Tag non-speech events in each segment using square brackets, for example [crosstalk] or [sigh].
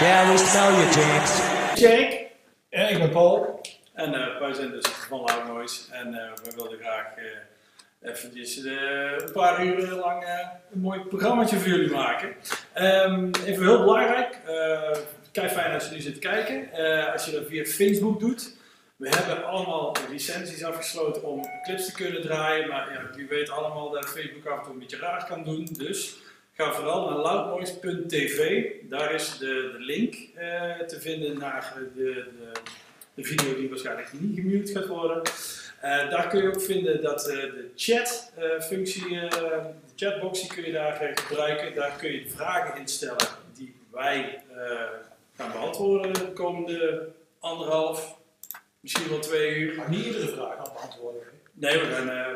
Yeah, we smell you, James. Check. En ik ben Paul. En eh, wij zijn dus van Loud Noise en eh, we wilden graag eh eventjes eh, een paar uur lang een mooi programmaatje voor jullie maken. Ehm, even heel belangrijk, eh kijk fijn als je nu zit kijken. Eh, als je dat via Facebook doet, we hebben allemaal licenties afgesloten om clips te kunnen draaien, maar ja, wie weet allemaal dat Facebook af en toe een beetje raar kan doen. Dus ga vooral naar loudnoise.tv, daar is de, de link eh, te vinden naar de, de, de video die waarschijnlijk niet gemute gaat worden. Eh, daar kun je ook vinden dat eh, de chat-functie, eh, de chatbox die kun je daar gebruiken. Daar kun je vragen instellen die wij gaan beantwoorden de komende anderhalf, misschien wel twee uur. Maar niet iedere vraag kan beantwoorden. Nee, we gaan eh,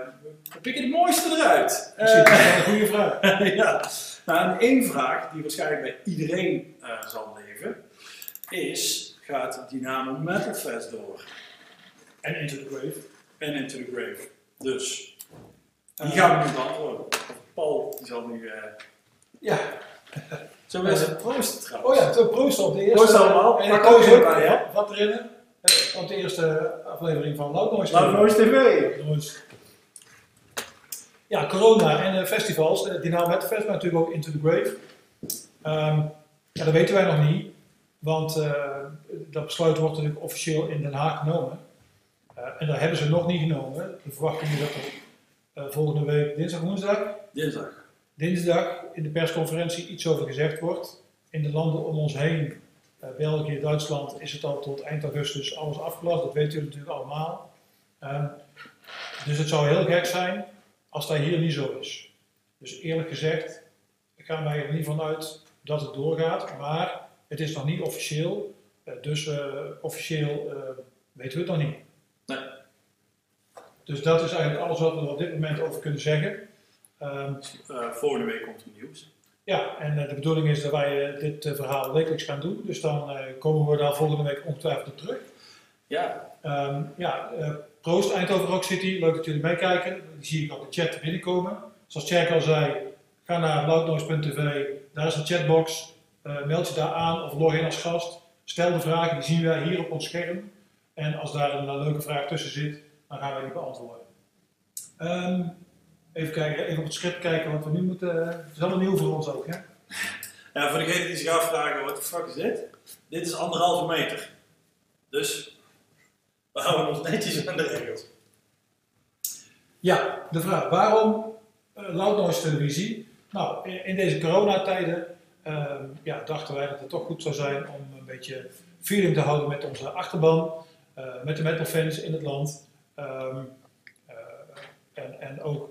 we pikken de mooiste eruit. Is dat een goede vraag. [laughs] ja. Nou, en één vraag die waarschijnlijk bij iedereen eh, zal leven, is, gaat Dynamo Metal Fest door? En Into the Grave. En Into the Grave. Dus, die Eh, gaan we nu beantwoorden. Paul, die zal nu... eh Ja. zo is het proosten trouwens. Oh ja, toen proost op de eerste. Proost allemaal. En ik koos ook hè? wat- erin. Op de eerste aflevering van Loud Noise. Loud Noise TV. Ja, corona en eh, festivals. Uh, Dynamo Metal Fest, maar natuurlijk ook Into the Grave. Ehm, ja, dat weten wij nog niet. Want eh, dat besluit wordt natuurlijk officieel in Den Haag genomen. Eh, en daar hebben ze nog niet genomen. De verwachting is dat er eh, volgende week, dinsdag, woensdag, Dinsdag. dinsdag in de persconferentie iets over gezegd wordt. In de landen om ons heen, eh, België, Duitsland, is het al tot eind augustus alles afgelast. Dat weten jullie natuurlijk allemaal. Ehm, dus het zou heel gek zijn als dat hier niet zo is. Dus eerlijk gezegd, ik ga mij er niet van uit dat het doorgaat, maar het is nog niet officieel. Eh, dus eh, officieel eh, weten we het nog niet. Nee. Dus dat is eigenlijk alles wat we er op dit moment over kunnen zeggen. Ehm, Eh, volgende week komt het nieuws. ja, en de bedoeling is dat wij dit verhaal wekelijks gaan doen. Dus dan komen we daar volgende week ongetwijfeld op terug. Ja, Ehm, ja, proost Eindhoven Rock City. Leuk dat jullie meekijken. Die zie ik op de chat binnenkomen. Zoals Tjerk al zei, ga naar loudnoise.tv. Daar is een chatbox. Eh, meld je daar aan of log in als gast. Stel de vragen, die zien wij hier op ons scherm. En als daar een, eh, leuke vraag tussen zit, dan gaan wij die beantwoorden. Ehm, even kijken, even op het script kijken wat we nu moeten. Het is allemaal nieuw voor ons ook, hè? Ja, voor degenen die zich afvragen, wat de fuck is dit? Dit is anderhalve meter. Dus, we houden ons netjes aan de regels. Ja, de vraag. Waarom uh, Loud Noise televisie? Nou, in, in deze coronatijden ehm, ja, dachten wij dat het toch goed zou zijn om een beetje feeling te houden met onze achterban, eh, met de metalfans in het land. Ehm, eh, en, en ook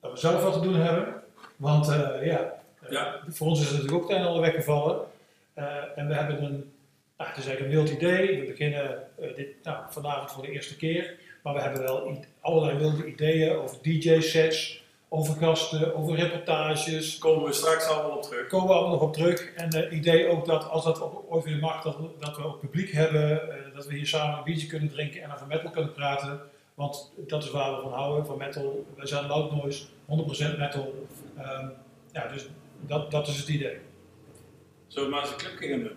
dat we zelf wat te doen hebben. Want eh, ja, eh, Ja. voor ons is het natuurlijk ook het een en ander weggevallen. Eh, en we hebben een, nou, het is eigenlijk een wild idee. We beginnen eh, dit nou, vanavond voor de eerste keer. Maar we hebben wel allerlei wilde ideeën over DJ-sets, over gasten, over reportages. Komen we straks allemaal op terug. Komen we allemaal nog op terug. En het idee ook dat als dat ooit weer mag, dat, we- dat we ook publiek hebben. eh, dat we hier samen een biertje kunnen drinken en over metal kunnen praten. Want dat is waar we van houden, van metal. Wij zijn loud noise, 100% metal. Ehm, ja, dus dat, dat is het idee. Zullen we maar eens een clipje gaan doen?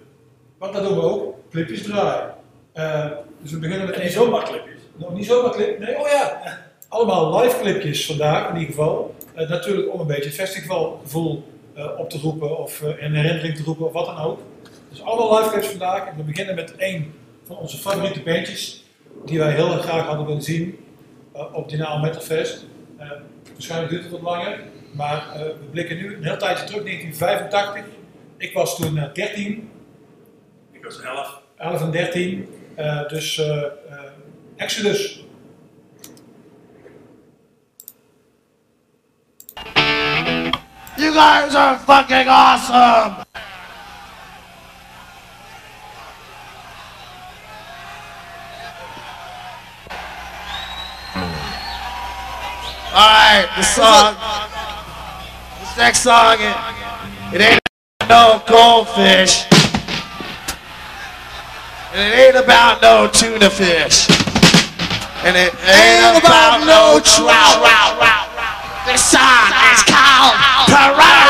Want dat doen we ook, clipjes draaien. Eh, dus we beginnen met En één niet zomaar clipjes. nog niet zomaar clip. Nee, oh ja. Allemaal live clipjes vandaag in ieder geval. Eh, natuurlijk om een beetje het festivalgevoel eh, op te roepen of in herinnering te roepen of wat dan ook. Dus allemaal live clips vandaag. En we beginnen met één van onze favoriete bandjes die wij heel erg graag hadden willen zien op Dynamo Metal Fest. Waarschijnlijk duurt het wat langer, maar we blikken nu een heel tijdje terug, 1985. Ik was toen eh, 13, Ik was 11. 11 en 13, eh, dus eh, eh, Exodus. You guys are fucking awesome! Alright, the song. This next song, it, it ain't no goldfish. And it ain't about no tuna fish. And it ain't about no trout. This song is called Piranha.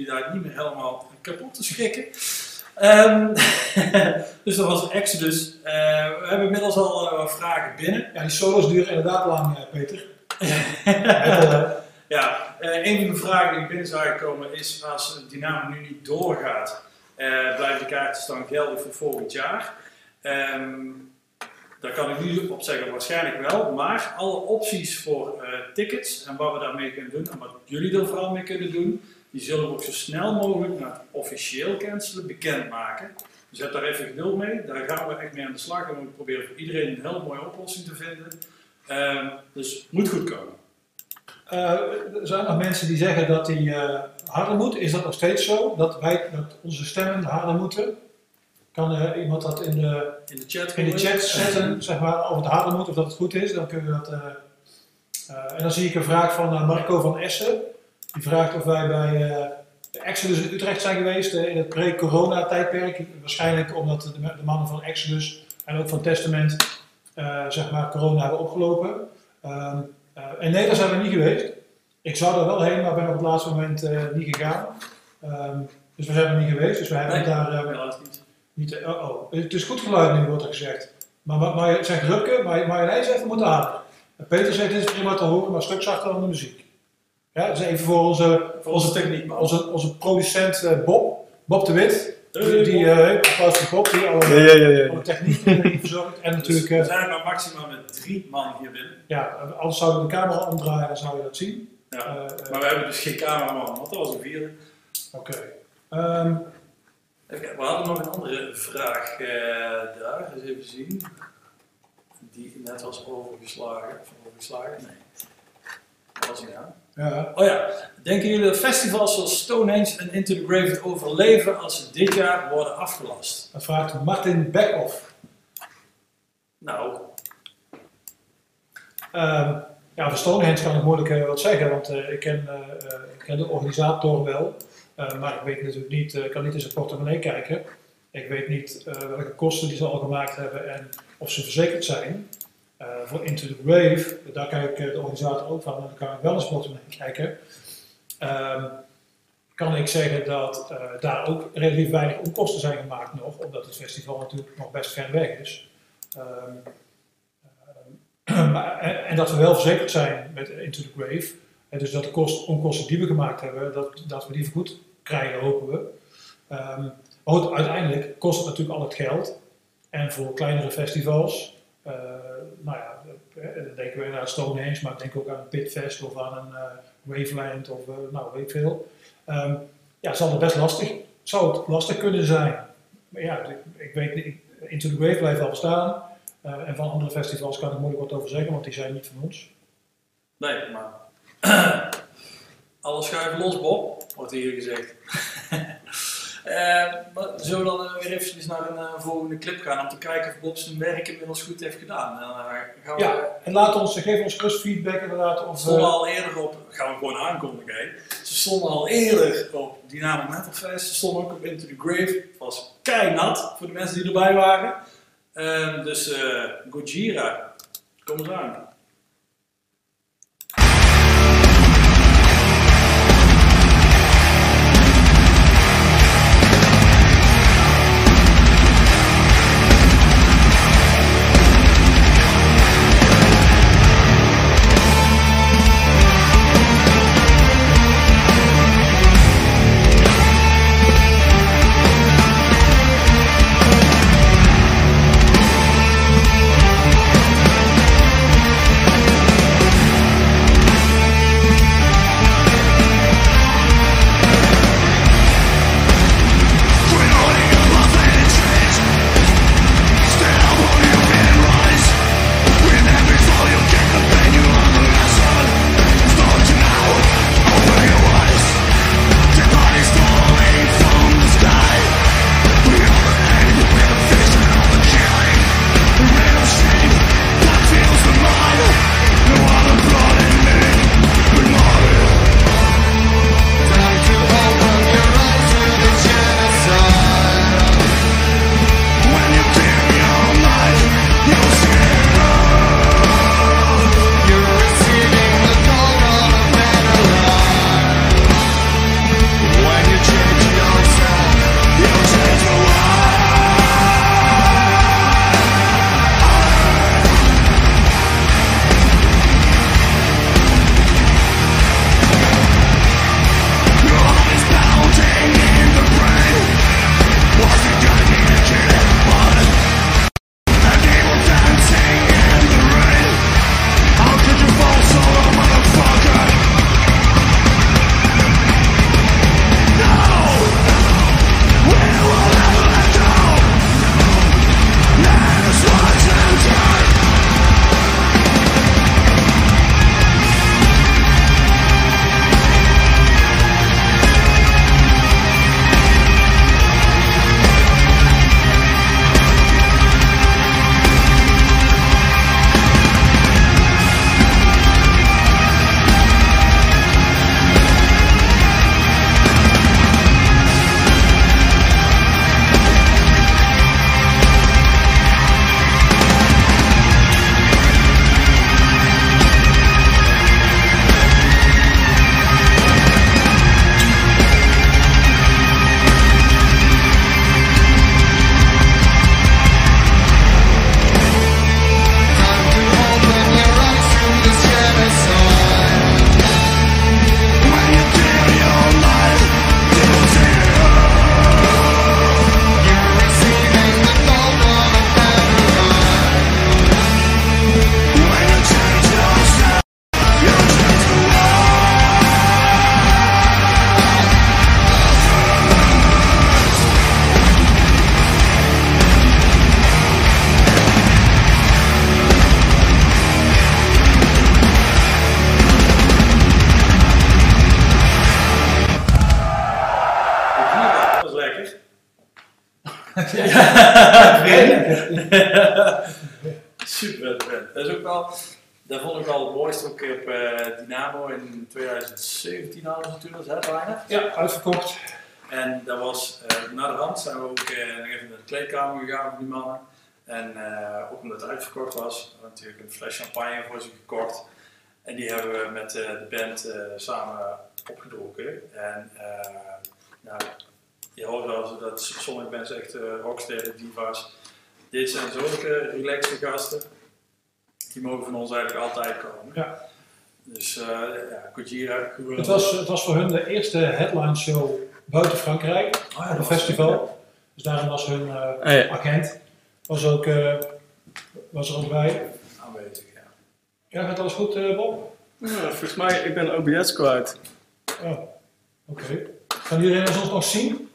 Jullie daar niet meer helemaal kapot te schrikken. Um, [laughs] dus dat was Exodus. Uh, we hebben inmiddels al wat vragen binnen. Ja, die solos duren inderdaad lang, Peter. [laughs] ja, een van de vragen die binnen zijn gekomen is als Dynamo nu niet doorgaat blijven de kaarten staan geldig voor volgend jaar. Um, daar kan ik nu op zeggen, waarschijnlijk wel. Maar alle opties voor uh, tickets en wat we daarmee kunnen doen en wat jullie er vooral mee kunnen doen, die zullen we ook zo snel mogelijk naar het officieel cancelen bekendmaken. Dus heb daar even geduld mee. Daar gaan we echt mee aan de slag en we proberen voor iedereen een hele mooie oplossing te vinden. Uh, dus moet goed komen. Uh, er zijn nog mensen die zeggen dat die uh, harder moet. Is dat nog steeds zo? Dat, wij, dat onze stemmen harder moeten? Kan uh, iemand dat in de, in de chat, in de chat zetten, zeg maar, of het harder moet of dat het goed is? Dan kunnen we dat. en dan zie ik een vraag van Marco van Essen. Die vraagt of wij bij de Exodus in Utrecht zijn geweest in het pre-corona tijdperk. Waarschijnlijk omdat de, de, mannen van Exodus en ook van Testament zeg maar corona hebben opgelopen. Ehm, in Nederland zijn we niet geweest. Ik zou er wel heen, maar ben op het laatste moment niet gegaan. Um, dus we zijn er niet geweest. Dus we hebben nee, daar. Niet. niet oh, oh, Het is goed geluid nu, wordt er gezegd. Maar wat maar, zegt maar Marjolein zegt we moeten harder. Peter zegt het is prima te horen, maar een stuk zachter dan de muziek. Ja, dus even voor onze, voor onze techniek. Onze, onze producent Bob, Bob de Wit. Die, die uh, applaus voor Bob, die alle, ja, ja, ja, alle techniek verzorgt. En [laughs] natuurlijk, dus we zijn maar maximaal met drie man hier binnen. Ja, anders zouden we de camera omdraaien, dan zou je dat zien. Ja, uh, maar we hebben dus geen cameraman, want dat was een vierde. Oké. Okay. Um, we hadden nog een andere vraag uh, daar, eens even zien. Die net was overgeslagen. Of overgeslagen? Nee. Dat was hij aan. Ja. Oh ja, denken jullie dat festivals zoals Stonehenge en Into the Grave overleven als ze dit jaar worden afgelast? Dat vraagt Martin Beckhoff. Nou. Um, ja, voor Stonehenge kan ik moeilijk uh, wat zeggen, want uh, ik, ken, uh, ik ken de organisator wel. maar ik weet natuurlijk niet, ik kan niet in zijn portemonnee kijken. Ik weet niet welke kosten die ze al gemaakt hebben en of ze verzekerd zijn. Uh, voor Into the Grave, daar kijk ik de organisator ook van, en dan kan ik wel eens portemonnee kijken. Um, kan ik zeggen dat uh, daar ook relatief weinig onkosten zijn gemaakt nog, omdat het festival natuurlijk nog best ver weg is. Uh, [clears throat] maar, en, dat we wel verzekerd zijn met Into the Grave, dus dat de kost, onkosten die we gemaakt hebben, dat, dat we die vergoed krijgen, hopen we. Um, maar uiteindelijk kost het natuurlijk al het geld. En voor kleinere festivals, dan denken we aan Stonehenge, maar denk ook aan een Pitfest of aan een uh, Waveland of uh, nou weet veel. Um, ja, zal het best lastig, zou het lastig kunnen zijn. Maar ja, ik, ik weet niet, Into the Grave blijft wel bestaan. Uh, en van andere festivals kan ik moeilijk wat over zeggen, want die zijn niet van ons. Nee, maar [clears throat] alles schuiven los, Bob, wordt hier gezegd. [laughs] Uh, zullen we dan uh, weer eventjes naar een uh, volgende clip gaan om te kijken of Bob zijn werk inmiddels goed heeft gedaan? Gaan we, ja, en laat ons, geef ons rust feedback inderdaad. Of, ze stonden al eerder op, gaan we gewoon aankondigen. Hè. Ze stonden al eerder op Dynamo Metal Fest, ze stonden ook op Into the Grave. Het was nat voor de mensen die erbij waren. Ehm, dus Gojira, kom eens aan. [laughs] Super. Dat is ook wel, dat vond ik wel het mooiste ook op eh, Dynamo in 2017 hadden ze toen als headliner. Ja, uitverkocht. En dat was, eh na de rand zijn we ook eh, nog even naar de kleedkamer gegaan van die mannen. En ook omdat het uitverkocht was, hadden we natuurlijk een fles champagne voor ze gekocht. En die hebben we met de band samen opgedronken. En nou, je hoort wel dat sommige mensen echt uh, rocksterren, diva's. Dit zijn zulke relaxte gasten. Die mogen van ons eigenlijk altijd komen. Ja. Dus eh ja, Kojira, Guru- Het was, het was voor hun de eerste headline show buiten Frankrijk Oh ja, op een festival. Dus daarom was hun eh, Ah, ja. agent was, ook, eh, was er ook bij. aanwezig. Ja. Ja, gaat alles goed, eh, Bob? Ja, volgens mij, ik ben OBS kwijt. Oh, oké. Kan iedereen ons nog zien?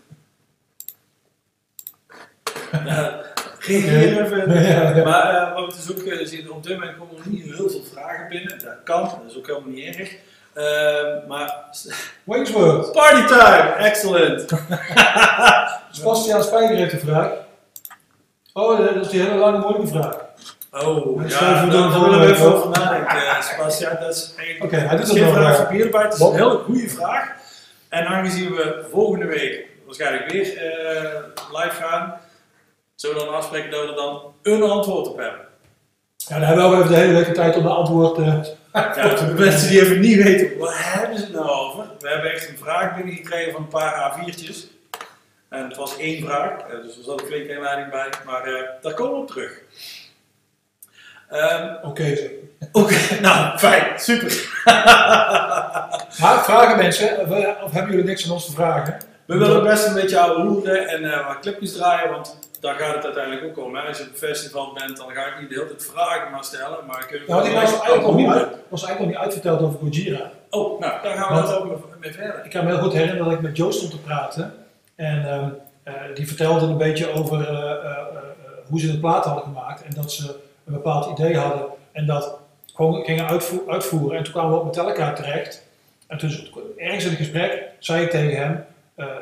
[laughs] Ja, reageer even. Ja, ja. Maar eh, wat we dus ook eh, zien, op dit moment komen er niet heel veel vragen binnen. Dat kan, dat is ook helemaal niet erg. Eh, maar [laughs] Wingsworth. party time, excellent. [laughs] Sebastiaan Spijker heeft een vraag. Oh, dat is die hele lange moeilijke vraag. Oh, ja, daar willen we even over nadenken, eh, Sebastian. Dat is eigenlijk Oké, hij doet dat is het geen nog. vraag voor het is een hele goede vraag. En aangezien we volgende week waarschijnlijk weer eh, live gaan, zullen we dan afspreken dat we er dan een antwoord op hebben. Ja, dan hebben we ook even de hele week de tijd om de antwoord eh, Ja, [laughs] voor de mensen die even niet weten, waar hebben ze het nou over? We hebben echt een vraag binnengekregen van een paar A4'tjes. En het was één vraag, eh, dus er zat een flinke inleiding bij, maar eh, daar komen we op terug. Ehm, Oké, zeg. Oké, [laughs] nou fijn, super. [laughs] Maar vragen mensen, of, of hebben jullie niks aan ons te vragen? We willen best een beetje ouwe hoeren en eh, wat clipjes draaien, want daar gaat het uiteindelijk ook om. Hè. Als je op een festival bent, dan ga ik niet de hele tijd vragen maar stellen, maar ik was eigenlijk nog niet, uit, was eigenlijk nog niet uitverteld over Gojira. Oh, nou, daar gaan we Want- dat ook mee verder. Ik kan me heel goed herinneren dat ik met Joost stond te praten. En ehm, eh, die vertelde een beetje over eh, eh, hoe ze de plaat hadden gemaakt. En dat ze een bepaald idee hadden. En dat gewoon gingen uitvo- uitvoeren. En toen kwamen we op Metallica terecht. En toen ergens in het gesprek zei ik tegen hem.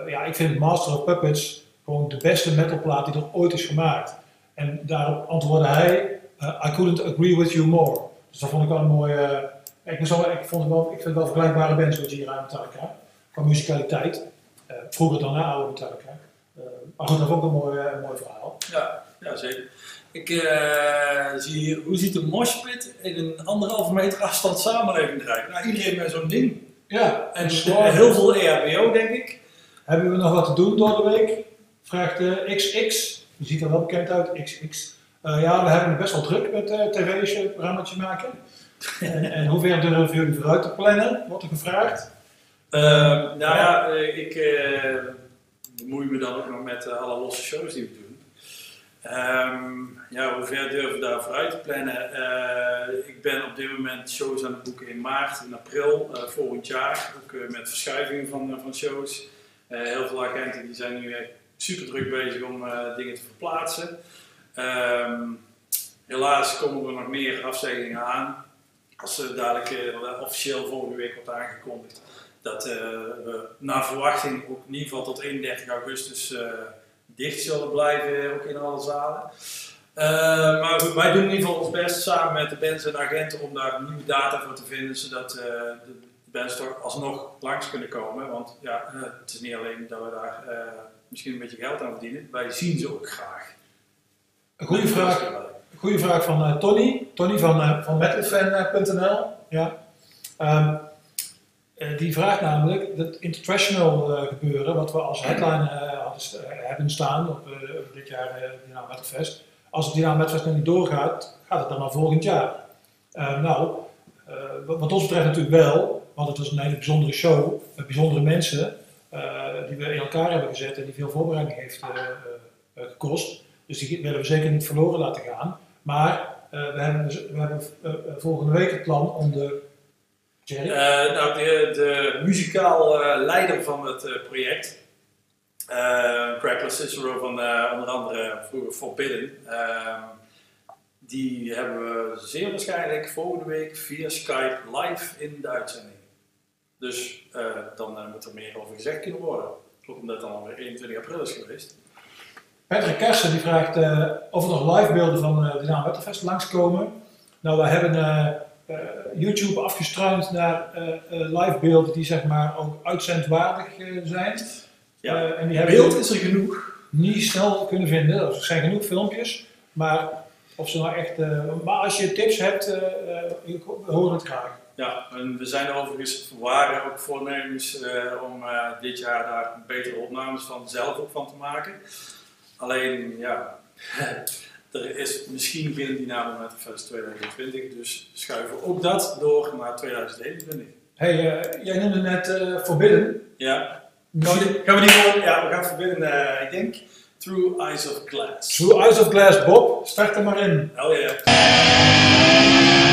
ja, ik vind Master of Puppets gewoon de beste metalplaat die er ooit is gemaakt. En daarop antwoordde hij, eh, I couldn't agree with you more. Dus dat vond ik wel een mooie... ik, moest wel- ik, vond het wel, ik vind het wel vergelijkbare bands met Gojira en Metallica. Qua musicaliteit. Eh, vroeger dan na oude Metallica. Eh, maar goed, dat vond ik een mooi, eh, een mooi verhaal. Ja, ja zeker. Ik eh, zie hier, hoe ziet een moshpit in een anderhalve meter afstand samenleving eruit? Nou, iedereen met zo'n ding. Ja, En Storm. heel veel EHBO, denk ik. Hebben we nog wat te doen door de week? Vraagt eh, XX. Die ziet er wel bekend uit, XX. Eh, ja, we hebben het best wel druk met uh, tv-programmaatje maken. [laughs] en, en hoe ver durven jullie vooruit te plannen? Wordt er gevraagd. Ehm, nou ja, eh, ik eh, bemoei me dan ook nog met eh, alle losse shows die we doen. Ehm, ja, hoe ver durven we daar vooruit te plannen? Eh, ik ben op dit moment shows aan het boeken in maart en april eh, volgend jaar. Ook eh, met verschuivingen van, eh, van shows. Eh, heel veel agenten die zijn nu echt super druk bezig om eh, dingen te verplaatsen. Ehm, helaas komen er nog meer afzeggingen aan. Als ze dadelijk eh, officieel volgende week wordt aangekondigd dat eh, we naar verwachting ook in ieder geval tot 31 augustus dicht zullen blijven, ook in alle zalen. Maar wij doen in ieder geval ons best samen met de bands en agenten om daar nieuwe data voor te vinden, zodat de bands toch alsnog langs kunnen komen. Want ja, het is niet alleen dat we daar misschien een beetje geld aan verdienen, wij zien ze ook graag. Een goede vraag, een goede vraag van eh, Tony. Tony van, eh, van metalfan.nl. Ja. Ehm, eh, die vraagt namelijk dat international eh, gebeuren, wat we als headline eh, eh, hebben staan op eh, dit jaar uh, Dynamo Metalfest. Als het Dynamo Metalfest nog niet doorgaat, gaat het dan naar volgend jaar. Eh, nou, eh, wat, ons betreft natuurlijk wel, want het was een hele bijzondere show met bijzondere mensen eh, die we in elkaar hebben gezet en die veel voorbereiding heeft eh, eh, eh, gekost. Dus die willen we zeker niet verloren laten gaan. Maar we hebben, we hebben volgende week het plan om de. Uh, nou, de, de muzikaal leider van het project, Crackler Cicero van onder andere vroeger Forbidden, ehm, die hebben we zeer waarschijnlijk volgende week via Skype live in uitzending. Dus dan moet er meer over gezegd kunnen worden. Ook omdat het dan alweer 21 april is geweest. Patrick Kersen die vraagt eh, of er nog live beelden van uh, Dynamo Wetterfest langskomen. Nou, we hebben uh, YouTube afgestruind naar live beelden die zeg maar ook uitzendwaardig zijn. Ja, en die beeld hebben is er genoeg. Niet snel kunnen vinden. Er zijn genoeg filmpjes, maar of ze nou echt. maar als je tips hebt, we horen het graag. Ja, en we zijn er overigens, waren ook voornemens om dit jaar daar betere opnames van zelf ook van te maken. Alleen, ja, [laughs] er is misschien geen Dynamo met Fest 2020, dus schuiven ook dat door naar 2021. Hey, uh, jij noemde net Forbidden. Ja. Gaan we, gaan we die gewoon, ja, we gaan Forbidden, ik denk, Through Eyes of Glass. Through Eyes of Glass, Bob, start er maar in. Hell yeah.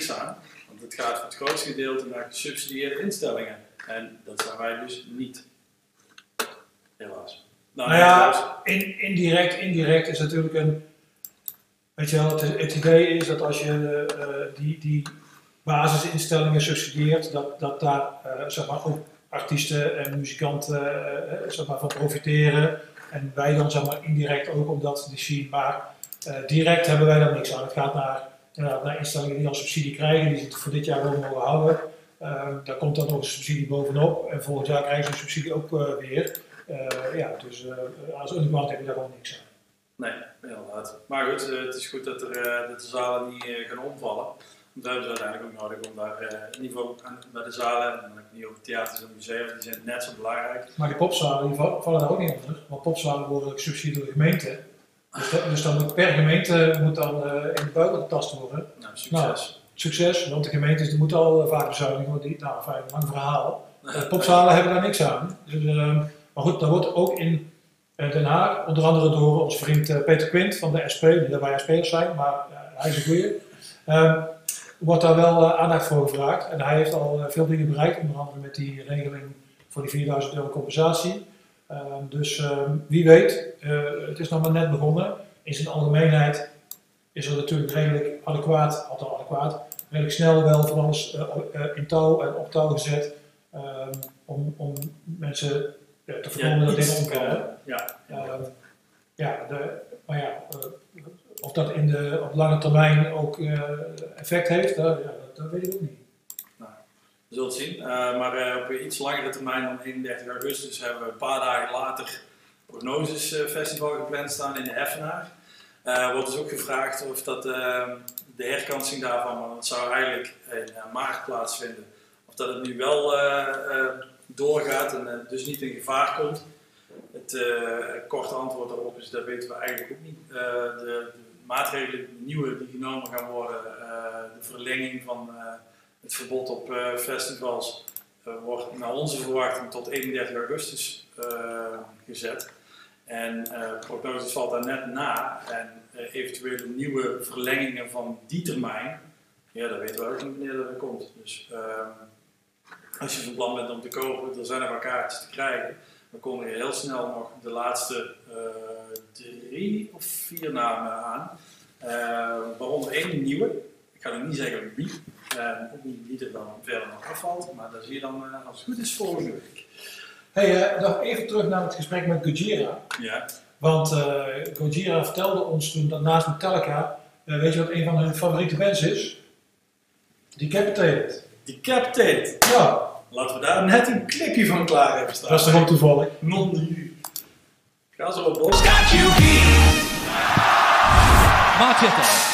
niks aan, want het gaat voor het grootste gedeelte naar gesubsidieerde instellingen. En dat zijn wij dus niet. Helaas. Nou niet ja, in, indirect, indirect is natuurlijk een. Weet je wel, het, het idee is dat als je eh, die, die basisinstellingen subsidieert, dat, dat daar eh, zeg maar ook artiesten en muzikanten eh, eh, zeg maar, van profiteren. En wij dan zeg maar indirect ook omdat die scene. Maar eh, direct hebben wij daar niks aan. Het gaat naar, naar instellingen die al subsidie krijgen, die het voor dit jaar wel mogen houden. Eh, daar komt dan nog een subsidie bovenop. En volgend jaar krijgen ze een subsidie ook eh, weer. Eh, ja, dus eh, als underground heb je daar gewoon niks aan. Nee, inderdaad. Maar goed, het is goed dat, er, dat de zalen niet gaan omvallen. Want dat hebben ze uiteindelijk ook nodig om daar in ieder geval bij de zalen, en dan niet over theaters en musea, die zijn net zo belangrijk. Maar die popzalen die vallen daar ook niet onder. Want popzalen worden gesubsidieerd door de gemeente. Dus, dat- dus dan moet per gemeente moet dan eh, in de buik getast worden. Nou, succes. Succes, want de gemeentes die moeten al eh, vaak bezuinigen. want Die, nou, fijn, lang verhaal. [laughs] Eh, popzalen hebben daar niks aan. Dus, ehm, maar goed, daar wordt ook in Den Haag, onder andere door onze vriend Peter Quint van de SP, die daarbij spelers zijn, maar hij is een goeie. Ehm, wordt daar wel aandacht voor gevraagd. En hij heeft al veel dingen bereikt, onder andere met die regeling voor die 4000 euro compensatie. Ehm, dus ehm, wie weet, eh, het is nog maar net begonnen. In zijn algemeenheid is er natuurlijk redelijk adequaat, althans adequaat, redelijk snel wel van alles eh, eh, in touw en op touw gezet. ehm, om, om mensen te voorkomen dat dingen omkomen. komen. Ja, ja, de, maar ja, of dat in de, op lange termijn ook effect heeft, eh, ja, dat, dat weet ik ook niet. We zullen het zien. Eh, maar eh, op iets langere termijn dan 31 augustus hebben we een paar dagen later Prognosis eh, gepland staan in de Effenaar. Er wordt dus ook gevraagd of dat, de herkansing daarvan, want dat zou eigenlijk in maart plaatsvinden, of dat het nu wel doorgaat en dus niet in gevaar komt. Het korte antwoord daarop is, dat weten we eigenlijk ook niet. De, maatregelen, de nieuwe die genomen gaan worden, de verlenging van het verbod op eh, festivals, eh, wordt naar onze verwachting tot 31 augustus eh, gezet. En prognoses valt daar net na. En eventuele nieuwe verlengingen van die termijn, ja, dat weten we ook niet wanneer dat er komt. Dus ehm, als je van plan bent om te kopen, er zijn er maar kaartjes te krijgen. Dan komen er heel snel nog de laatste drie of vier namen aan. Waaronder één nieuwe. Ik ga nog niet zeggen wie. Ook niet wie er dan verder nog afvalt. Maar dat zie je dan eh, als het goed is volgende week. Hey, eh, nog even terug naar het gesprek met Gojira. Ja. Want eh Gojira vertelde ons toen dat naast Metallica, eh, weet je wat een van hun favoriete bands is? Decapitated. Decapitated. Ja, Laten we daar net een clipje van klaar hebben staan. dat is toch ook toevallig. Non de Ga zo op los. Machete.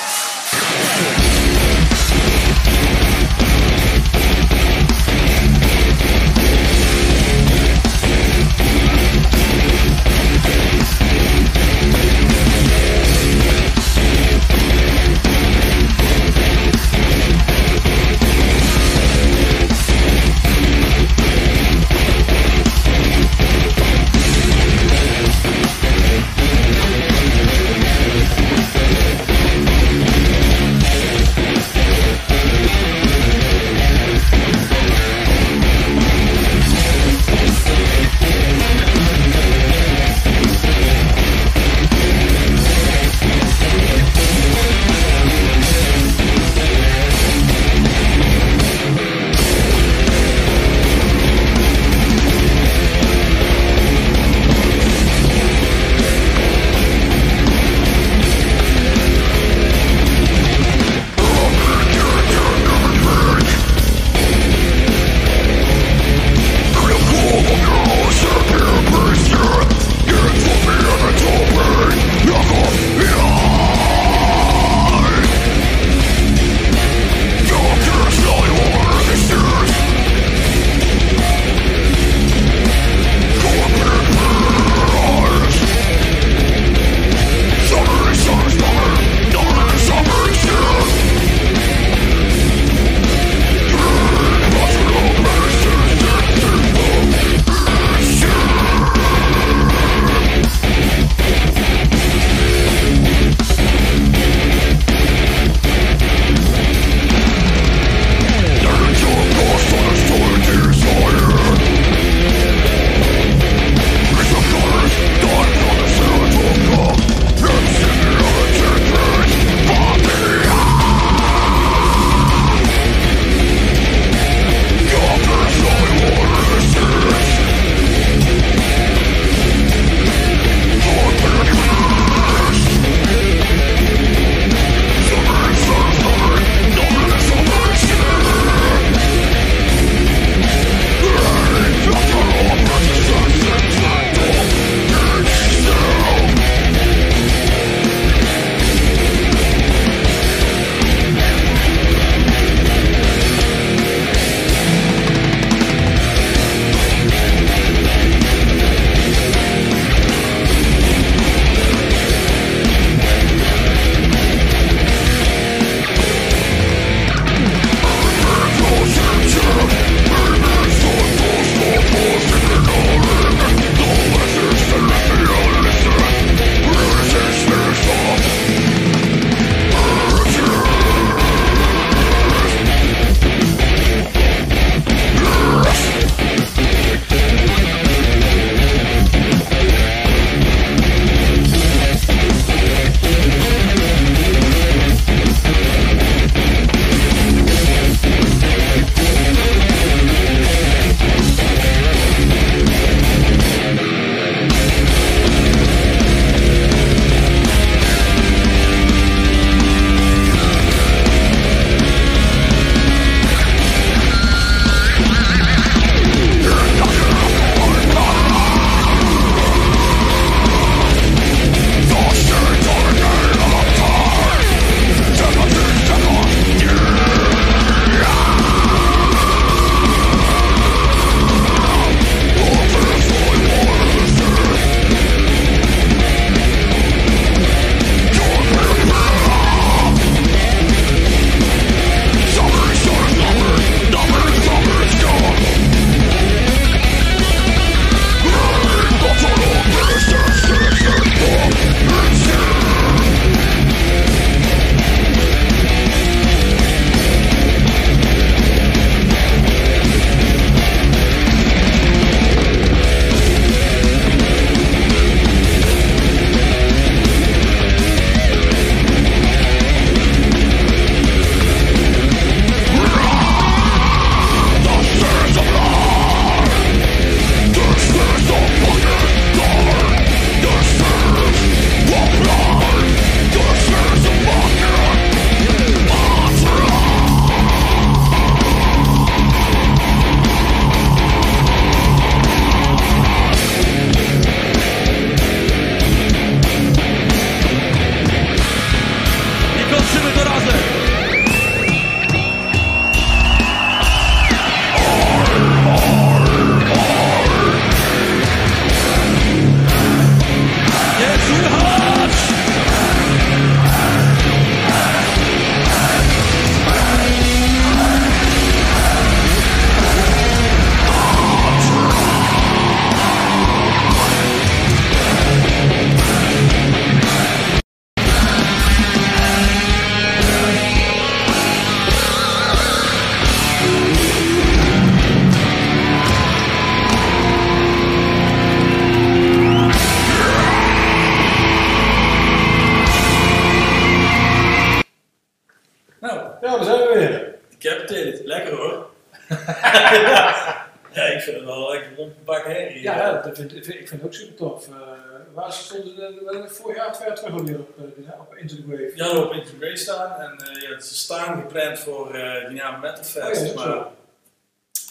Jaar terug op, eh, op Into the Wave? Ja, op Into staan en eh, ja, ze staan gepland voor eh Dynamo Metal Fest. Oh ja, maar zo.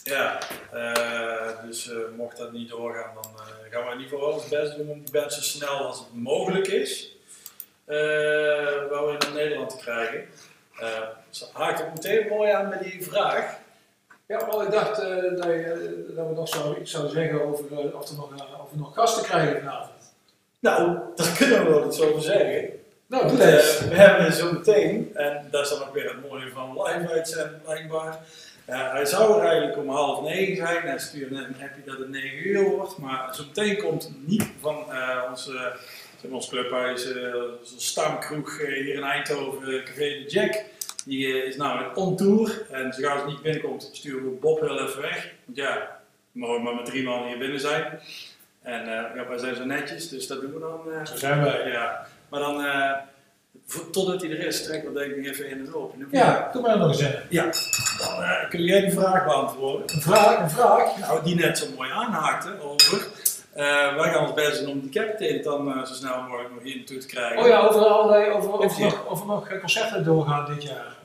ja, dus mocht dat niet doorgaan, dan gaan we in ieder geval ons best doen om die band zo snel als het mogelijk is, wel weer naar Nederland te krijgen. Ze haakt ook meteen mooi aan met die vraag. Ja, wel ik dacht dat, je, dat we nog zo iets zouden zeggen over of, er nog, of we nog gasten krijgen vanavond. Nou, daar kunnen we wel iets over zeggen. Nou, doe Eh, eens. we hebben zo meteen, en dat is dan ook weer het mooie van live uitzenden blijkbaar. Ja, hij zou er eigenlijk om half negen zijn. Hij stuurde net een appje dat het negen uur wordt. Maar zo meteen komt niet van eh onze, zeg ons clubhuis, eh onze stamkroeg eh, hier in Eindhoven, eh, Café de Jack. Die eh, is namelijk on tour. En zo gauw ze niet binnenkomt, sturen we Bob heel even weg. Want ja, we mogen maar met drie man hier binnen zijn. En eh, ja, wij zijn zo netjes, dus dat doen we dan. eh, Zo zijn wij. ja, maar dan, eh, totdat hij er is, trekken we denk ik even in en op. Ja, doe maar nog eens in. ja. Dan eh, kun jij die vraag beantwoorden. Een vraag, een vraag. Nou, die net zo mooi aanhaakte over. eh, wij gaan ons best doen om die captain dan eh, zo snel mogelijk nog hier naartoe te krijgen. Oh ja, over allerlei, over, hij- nog, over nog concerten doorgaan dit jaar.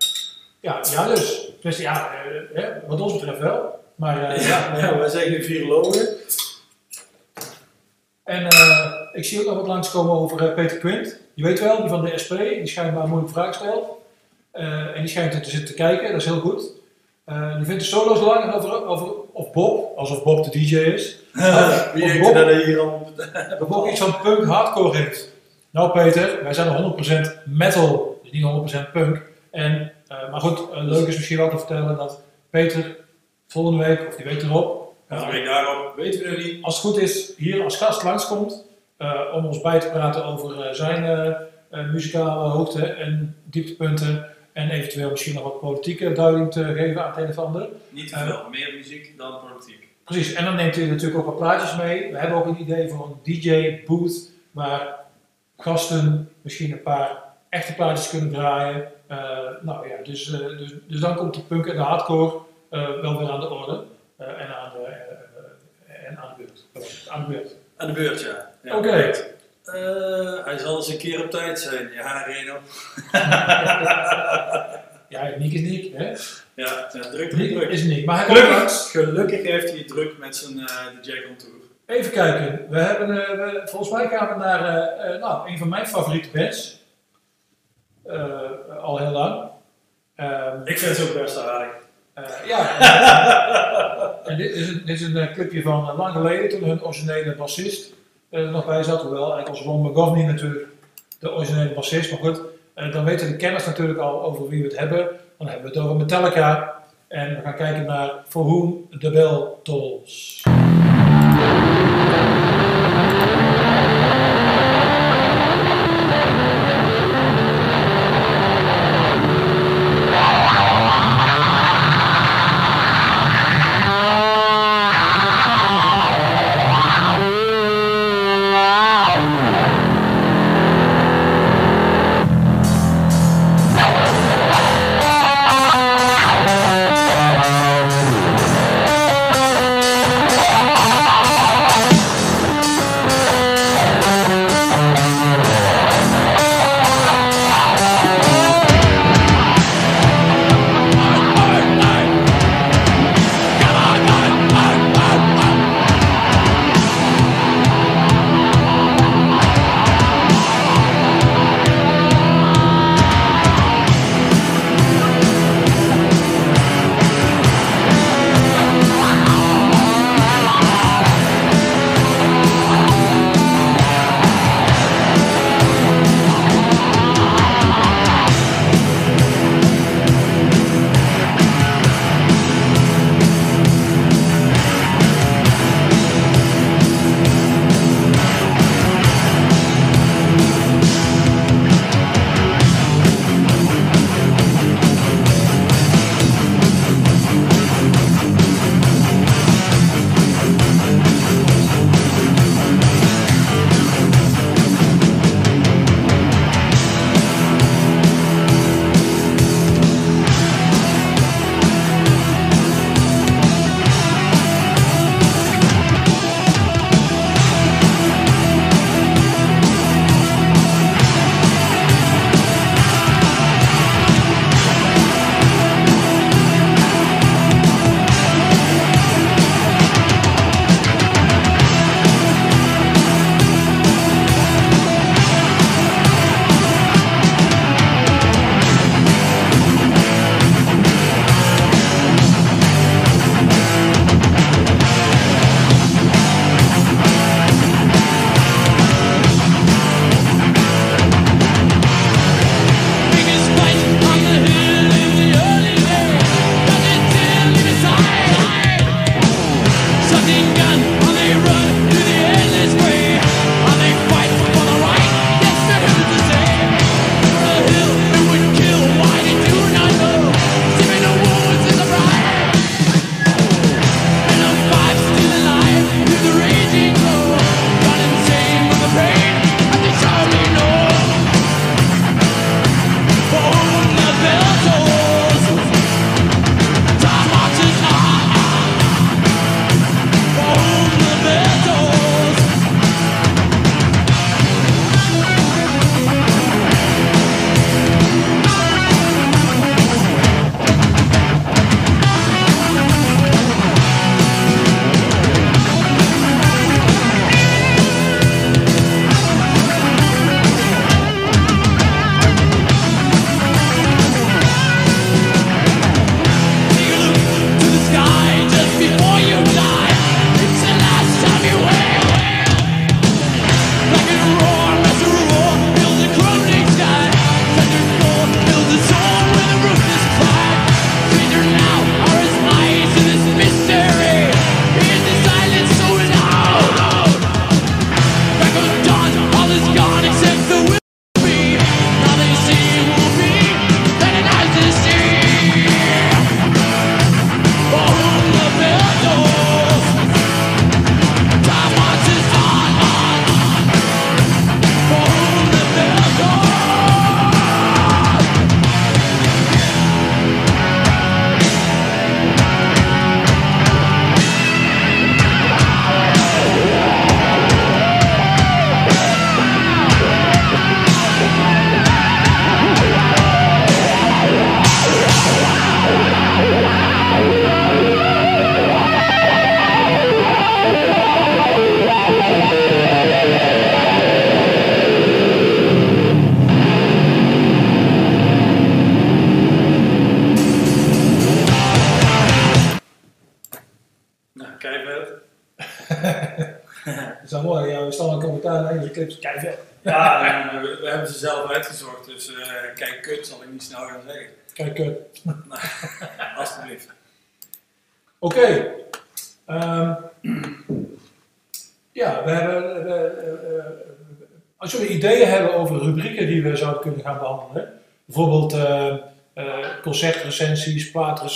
Ja, ja dus. Dus ja, hè, wat ons betreft wel. Maar eh, Ja, ja, wij zijn nu virologen. En eh, ik zie ook nog wat langskomen over eh, Peter Quint. Je weet wel, die van de SP, die schijnbaar een moeilijke vraag stelt. Eh, en die schijnt er te zitten te kijken, dat is heel goed. Eh, die vindt de solo's lang over, over of Bob, alsof Bob de DJ is. [laughs] Wie of denkt Bob, dat hij hier al dat Bob iets van punk hardcore heeft. Nou Peter, wij zijn er 100% metal, dus niet 100% punk. En, maar goed, leuk is misschien wel te vertellen dat Peter volgende week, of die week erop, Daarop, weten we nog niet. als het goed is, hier als gast langskomt eh, om ons bij te praten over eh, zijn eh, muzikale hoogte en dieptepunten en eventueel misschien nog wat politieke duiding te geven aan het een of ander. Niet te veel, meer muziek dan politiek. Precies, en dan neemt u natuurlijk ook wat plaatjes mee. We hebben ook een idee voor een DJ-booth waar gasten misschien een paar echte plaatjes kunnen draaien. Nou ja, dus, dus, dus dan komt de punk en de hardcore wel weer aan de orde en, aan de, eh, eh, en aan de beurt. Aan de beurt. Aan de beurt, ja. ja. Oké. Eh, hij zal eens een keer op tijd zijn. Ja, Reno. [laughs] Ja, Nick is Nick, hè? Ja, ja druk, druk, druk. is Nick. Maar Gelukkig, gelukkig heeft hij druk met zijn eh, de Jack on Tour. Even kijken. We hebben, eh, we- volgens mij gaan we naar eh, eh, nou, een van mijn favoriete bands. Eh, al heel lang. Ehm, Ik vind het ook best aardig. Eh, ja. [laughs] en dit is een, dit is een eh, clipje van eh, lang geleden, toen hun originele bassist er nog bij zat. Hoewel, eigenlijk was Ron McGovney natuurlijk de originele bassist. Maar goed, dan weten de kenners natuurlijk al over wie we het hebben. Dan hebben we het over Metallica. En we gaan kijken naar For Whom the Bell Tolls.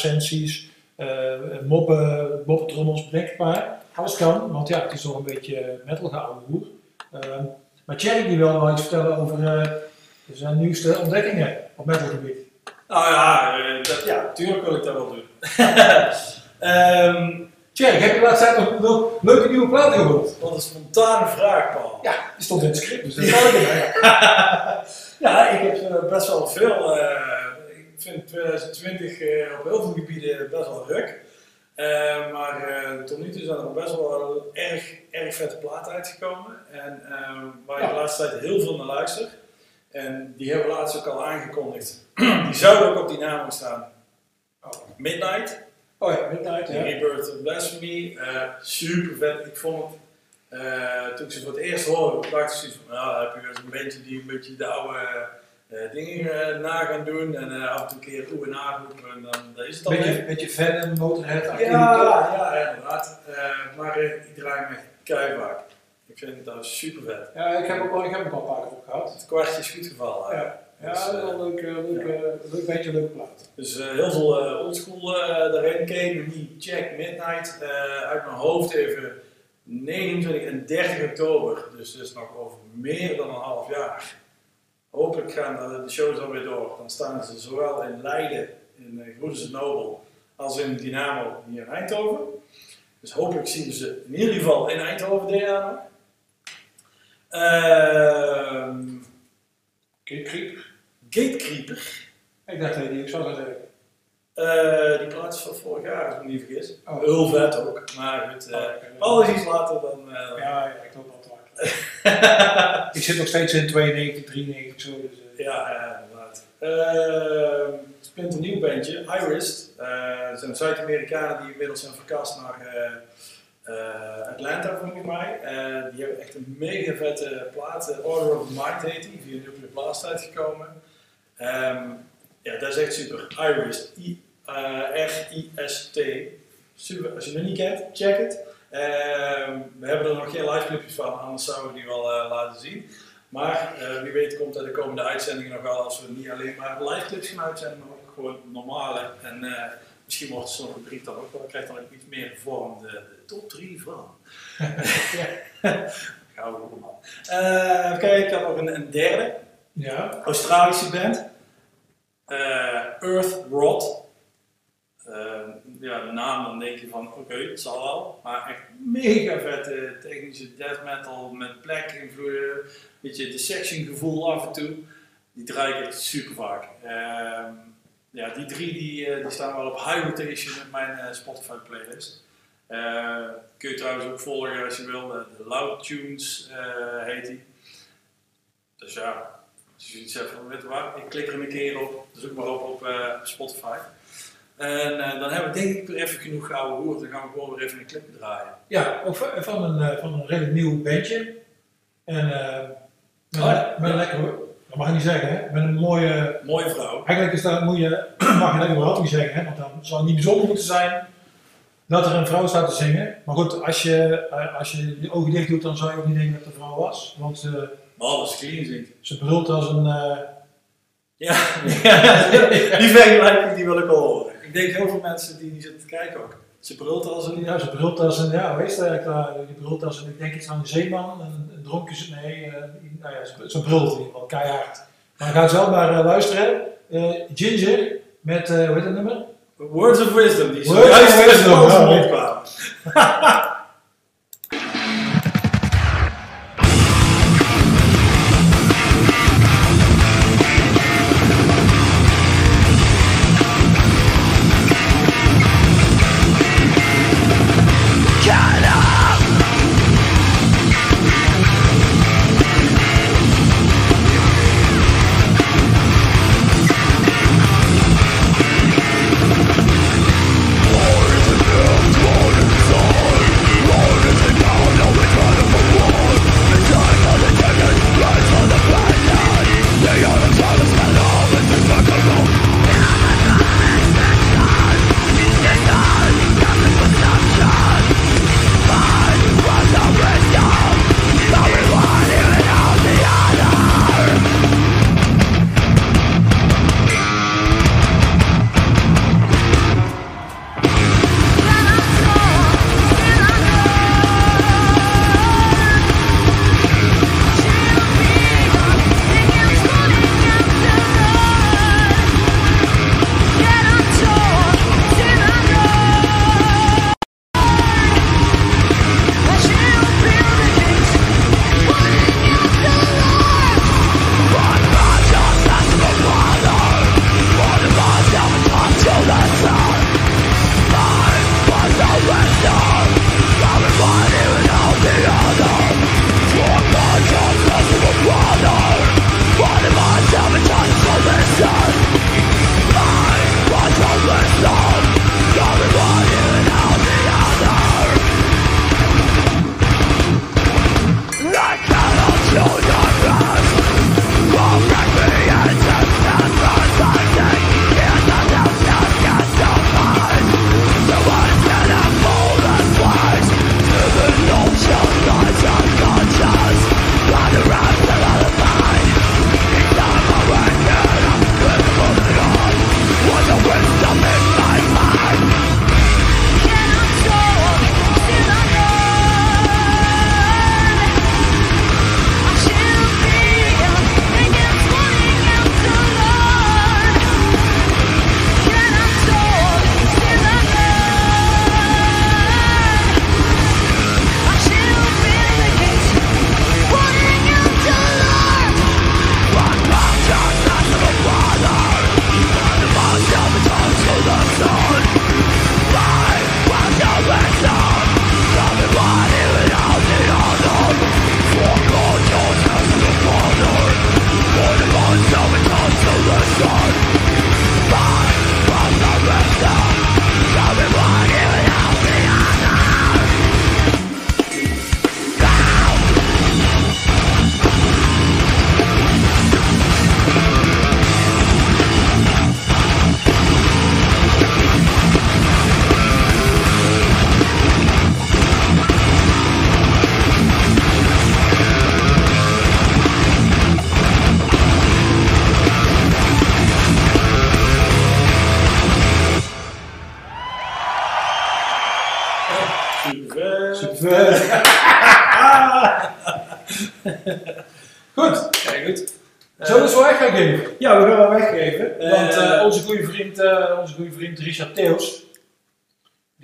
Plaatrecensies, eh moppen, moppetrommels, bedenk maar. Alles kan, want ja, het is toch een beetje metal geouwe Ehm maar Thierry die wil wel iets vertellen over eh, zijn nieuwste ontdekkingen op metalgebied. Nou ja, eh, dat, ja, natuurlijk wil ik dat wel doen. [laughs] Thierry, heb je de laatste tijd nog, leuke nieuwe platen gehoord? wat een spontane vraag, Paul. Ja, die stond in het script, dus dat ik [laughs] ja. Ik heb best wel veel. Vind 2020 eh, op heel veel gebieden best wel druk. Eh, maar eh, tot nu toe zijn er best wel erg, erg vette platen uitgekomen. En waar ik de laatste tijd heel veel naar luister. En die hebben we laatst ook al aangekondigd. [clears throat] die zouden ook op die naam staan. Midnight, Oh ja, Midnight, ja. Rebirth of Blasphemy. super vet. Ik vond het, toen ik ze voor het eerst hoorde, dacht ik zoiets van, nou, heb je zo'n beetje die een beetje de oude dingen eh, na gaan doen. En eh, af en toe een keer oe en en dan dat is het al Beetje, beetje Venom, Motorhead, Ja, activiteit. ja, inderdaad. Eh, maar eh, ik draai me keihard. Ik vind het nou super vet. Ja, ik heb ook al, ik heb ook al een paar keer op gehad. Het kwartje is goed gevallen. Ja, ja Dus, dat is eh, wel een leuk, eh, leuk, eh, leuk beetje een leuke plaat. Dus eh, heel veel eh, oldschool eh daarin. Ken nog niet Jack Midnight eh, uit mijn hoofd even 29 en 30 oktober. Dus dat is nog over meer dan een half jaar. Hopelijk gaan de, de shows alweer door. Dan staan ze zowel in Leiden, in uh, Groense Nobel, als in Dynamo hier in Eindhoven. Dus hopelijk zien we ze in ieder geval in Eindhoven jaar nog. Ehm, Creeper. Gatekeeper. Ik dacht dat je die ik zou zeggen. Eh, die plaats van vorig jaar, als ik me niet vergis. Oh. Heel vet ook. Maar goed, eh, Oh, alles iets later dan. eh, Ja, ja, ik [laughs] ik zit nog steeds in 92, 93 zo. Dus, eh, ja, ja, inderdaad. Uh, Splinter nieuw bandje, Iris. Het zijn Zuid-Amerikanen die inmiddels zijn verkast naar eh, Atlanta, volgens mij. Die hebben echt een mega vette plaat. Order of the Mind heet die, via Nuclear Blast uitgekomen. Ehm, ja, dat is echt super. Iris, I- eh, R-I-S-T. Super, als je het nog niet kent, check het. Ehm, we hebben er nog geen live clipjes van, anders zouden we die wel eh, laten zien. Maar eh, wie weet komt er de komende uitzendingen nog wel als we niet alleen maar live clips gaan uitzenden, maar ook gewoon normale. En eh, misschien wordt sommige brief dan ook wel, krijgt dan ook iets meer vorm de, de top 3 van. [laughs] Gaan we. Eh, even kijken, ik had nog een, een derde. Ja. Australische band. Earth Rot. Eh, ja, de naam dan denk je van oké, het zal wel. Maar echt mega vette technische death metal met black invloeden. Beetje dissection gevoel af en toe. Die draai ik echt super vaak. Ehm, ja, die drie die, eh, die staan wel op high rotation in mijn eh, Spotify playlist. Eh, kun je trouwens ook volgen als je wil. De, de Loud Tunes eh, heet die. Dus ja, als je iets hebt van, weet waar, ik klik er een keer op, zoek maar op op eh, Spotify. En eh, dan hebben we denk ik weer even genoeg gouden hoer, dan gaan we gewoon weer even een clip draaien. Ja, ook van van een, eh, van een redelijk nieuw bandje. En eh, met, Oh ja. met een lekker, dat mag ik niet zeggen, hè? met een mooie, Mooie vrouw. eigenlijk is dat, moet je, [clears throat] mag je dat überhaupt niet zeggen, hè? want dan zou het niet bijzonder moeten zijn dat er een vrouw staat te zingen. Maar goed, als je, eh, als je je ogen dicht doet, dan zou je ook niet denken dat het een vrouw was. Want ze clean zingt. ze brult als een, eh, [laughs] Ja, die vergelijking die wil ik wel horen. Ik denk heel veel mensen die niet zitten te kijken ook. Ze brult als een... ja, ze brult als een, ja, hoe is dat eigenlijk? Je brult als een, ik denk iets aan een zeeman, een, een dronken, ze- nee, eh, nou ja, ze, brult in ieder geval, keihard. Maar ga zelf maar eh, luisteren. Eh, Ginger, met, hoe heet dat nummer? Words of Wisdom, die Words of Wisdom, de ja, [laughs]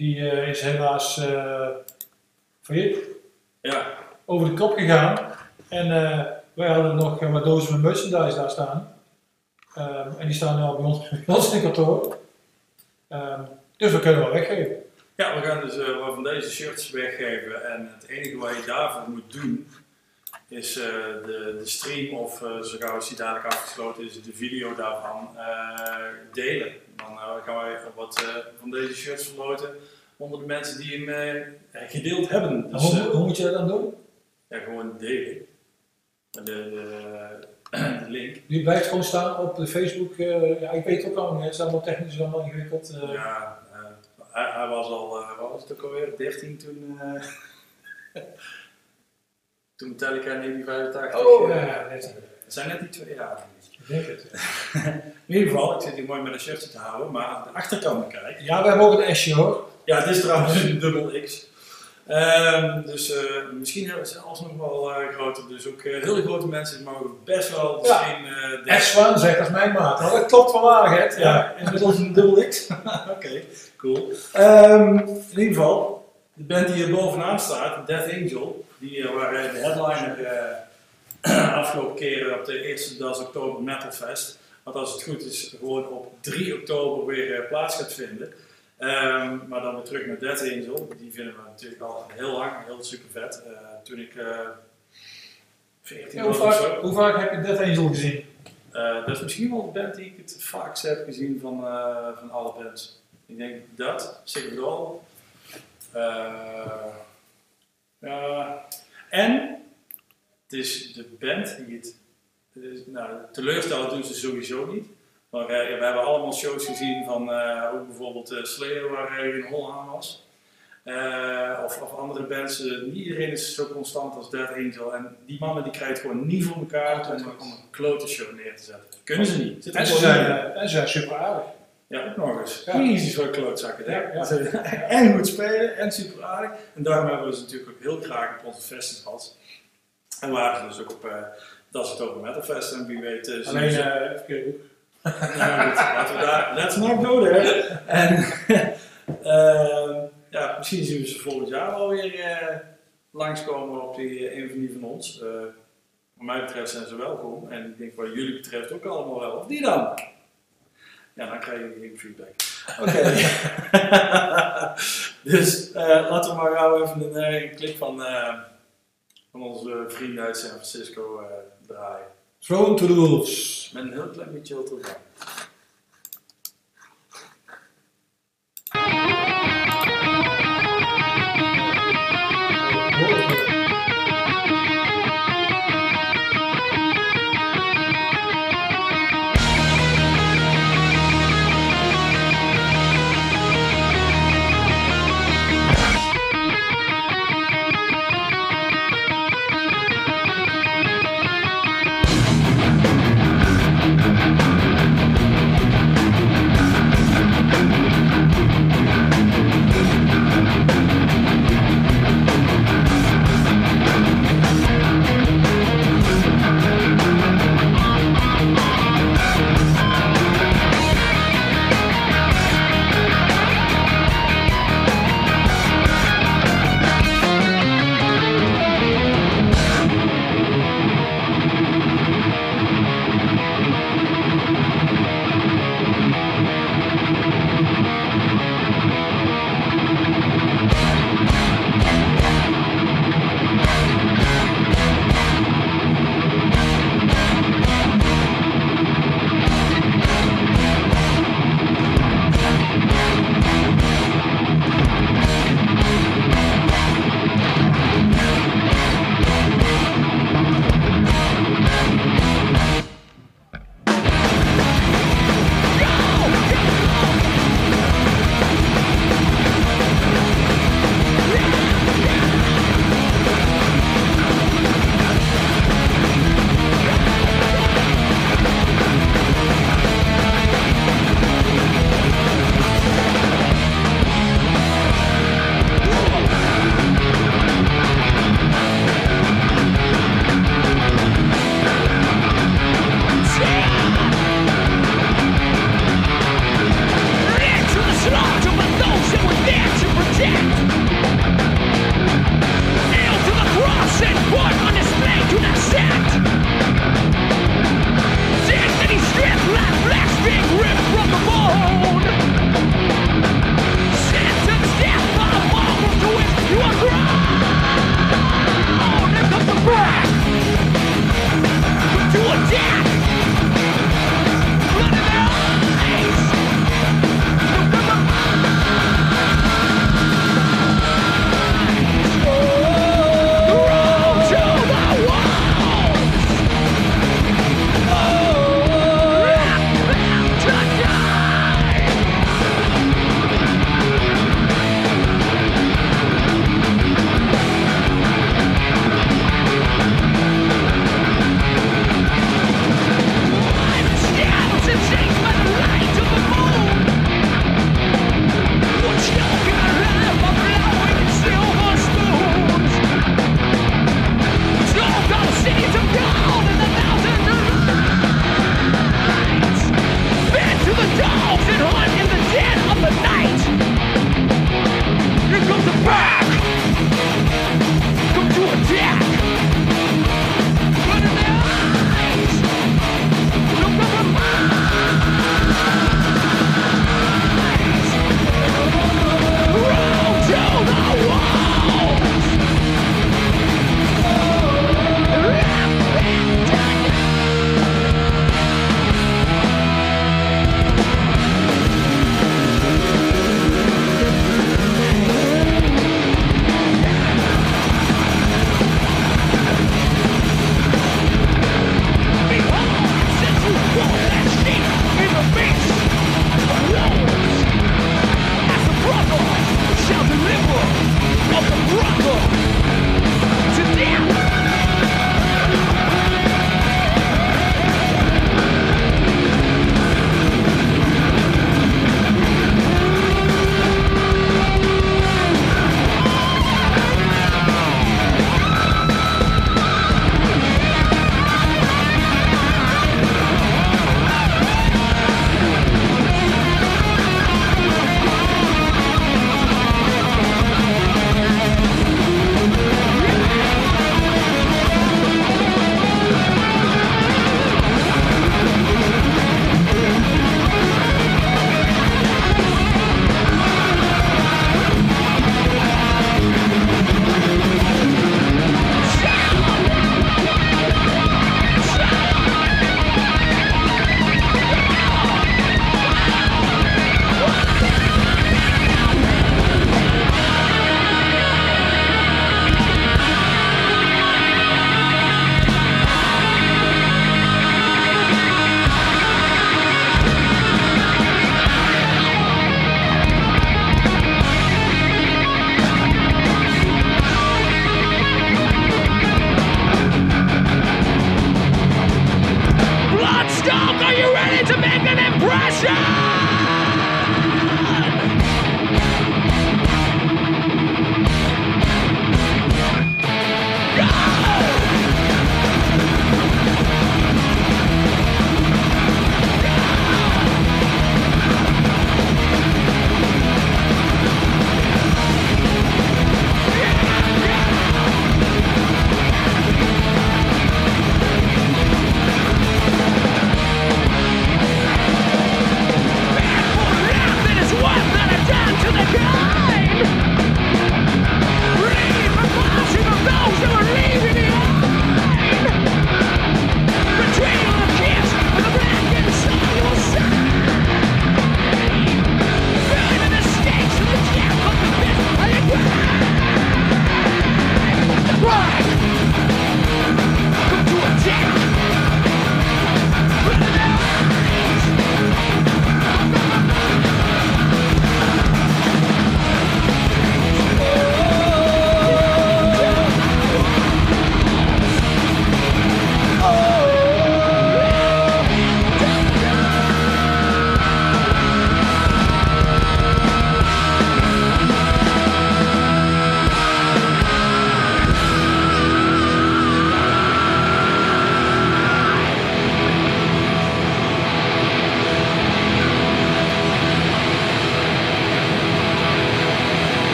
die eh, is helaas eh failliet, ja, over de kop gegaan. En eh, wij hadden nog wat dozen met merchandise daar staan. Ehm, en die staan nu al bij ons, [laughs] bij ons in het kantoor. Ehm, dus we kunnen wel weggeven. Ja, we gaan dus wat van deze shirts weggeven. En het enige wat je daarvoor moet doen, is de, de stream of uh, zo gauw als die dadelijk afgesloten is, de video daarvan delen. Dan eh, gaan wij wat eh, van deze shirts verloten onder de mensen die hem eh, gedeeld hebben. Dus hoe, hoe moet je dat dan doen? ja, gewoon delen. De, de, de link. Die blijft gewoon staan op de Facebook. eh, ja, ik weet het ook al niet, het is allemaal technisch allemaal ingewikkeld. Ja, eh, hij, hij was al, eh, wat was het ook alweer, 13 toen, eh [laughs] toen Metallica in 1985. Oh, ja, ja, net. Het zijn net die twee jaar. Denk het. [laughs] In ieder geval, ik zit hier mooi met een shirtje te houden, maar aan de achterkant kijken. Ja, we hebben ook een S'je hoor. Ja, het is trouwens een dubbel X. Ehm, dus eh, misschien hebben ze alsnog wel eh, groter. Dus ook eh, hele grote mensen mogen best wel Ja. misschien de- S Zwaan zegt, dat is mijn maat. Nou, dat klopt van waarheid. Ja, inmiddels een dubbel X. [laughs] Oké, cool. Ehm, in ieder geval, de band die hier bovenaan staat, Death Angel, die waren de headliner [clears throat] afgelopen keren op de eerste dag oktober Metal Fest. Wat als het goed is gewoon op 3 oktober weer eh, plaats gaat vinden. Ehm, maar dan weer terug naar Death Angel. Die vinden we natuurlijk al heel lang, heel super vet. Eh, toen ik eh 14 Ja, hoe, was vaak, hoe vaak heb je Death Angel gezien? Eh, dat is misschien wel de band die ik het vaakst heb gezien van, eh, van alle bands. Ik denk dat, Sick. Eh, ja. en het is de band die het, is, nou, teleurstellen doen ze sowieso niet. Maar eh, we hebben allemaal shows gezien van eh, ook bijvoorbeeld uh, Slayer waar uh, in Holland was. Of, of, andere bands. Niet iedereen is zo constant als Dead Angel. En die mannen die krijgen het gewoon niet voor elkaar om, om een klote show neer te zetten. Kunnen ze niet. En ze, zijn, en ze zijn super aardig. Ja, ook nog eens. Ja. Easy voor klootzakken. Ja, ja. [laughs] en goed spelen en super aardig. En daarom hebben we ze natuurlijk ook heel graag op onze festivals. En waren ze dus ook op uh, Dat is het over Metal Fest. En wie weet. Uh, Alleen uh, nou, goed, laten we daar. Let's not go there. En uh, [laughs] ja, misschien zien we ze volgend jaar alweer uh, langskomen op die, een van die van ons. Wat mij betreft zijn ze welkom. En ik denk wat jullie betreft ook allemaal wel. Of die dan? Ja, dan krijg je geen feedback. Oké. Okay. [laughs] [laughs] dus uh, laten we maar gauw even een, een clip van, uh, van onze vrienden uit San Francisco draaien. Thrown to the Wolves. Met een heel klein beetje erbij.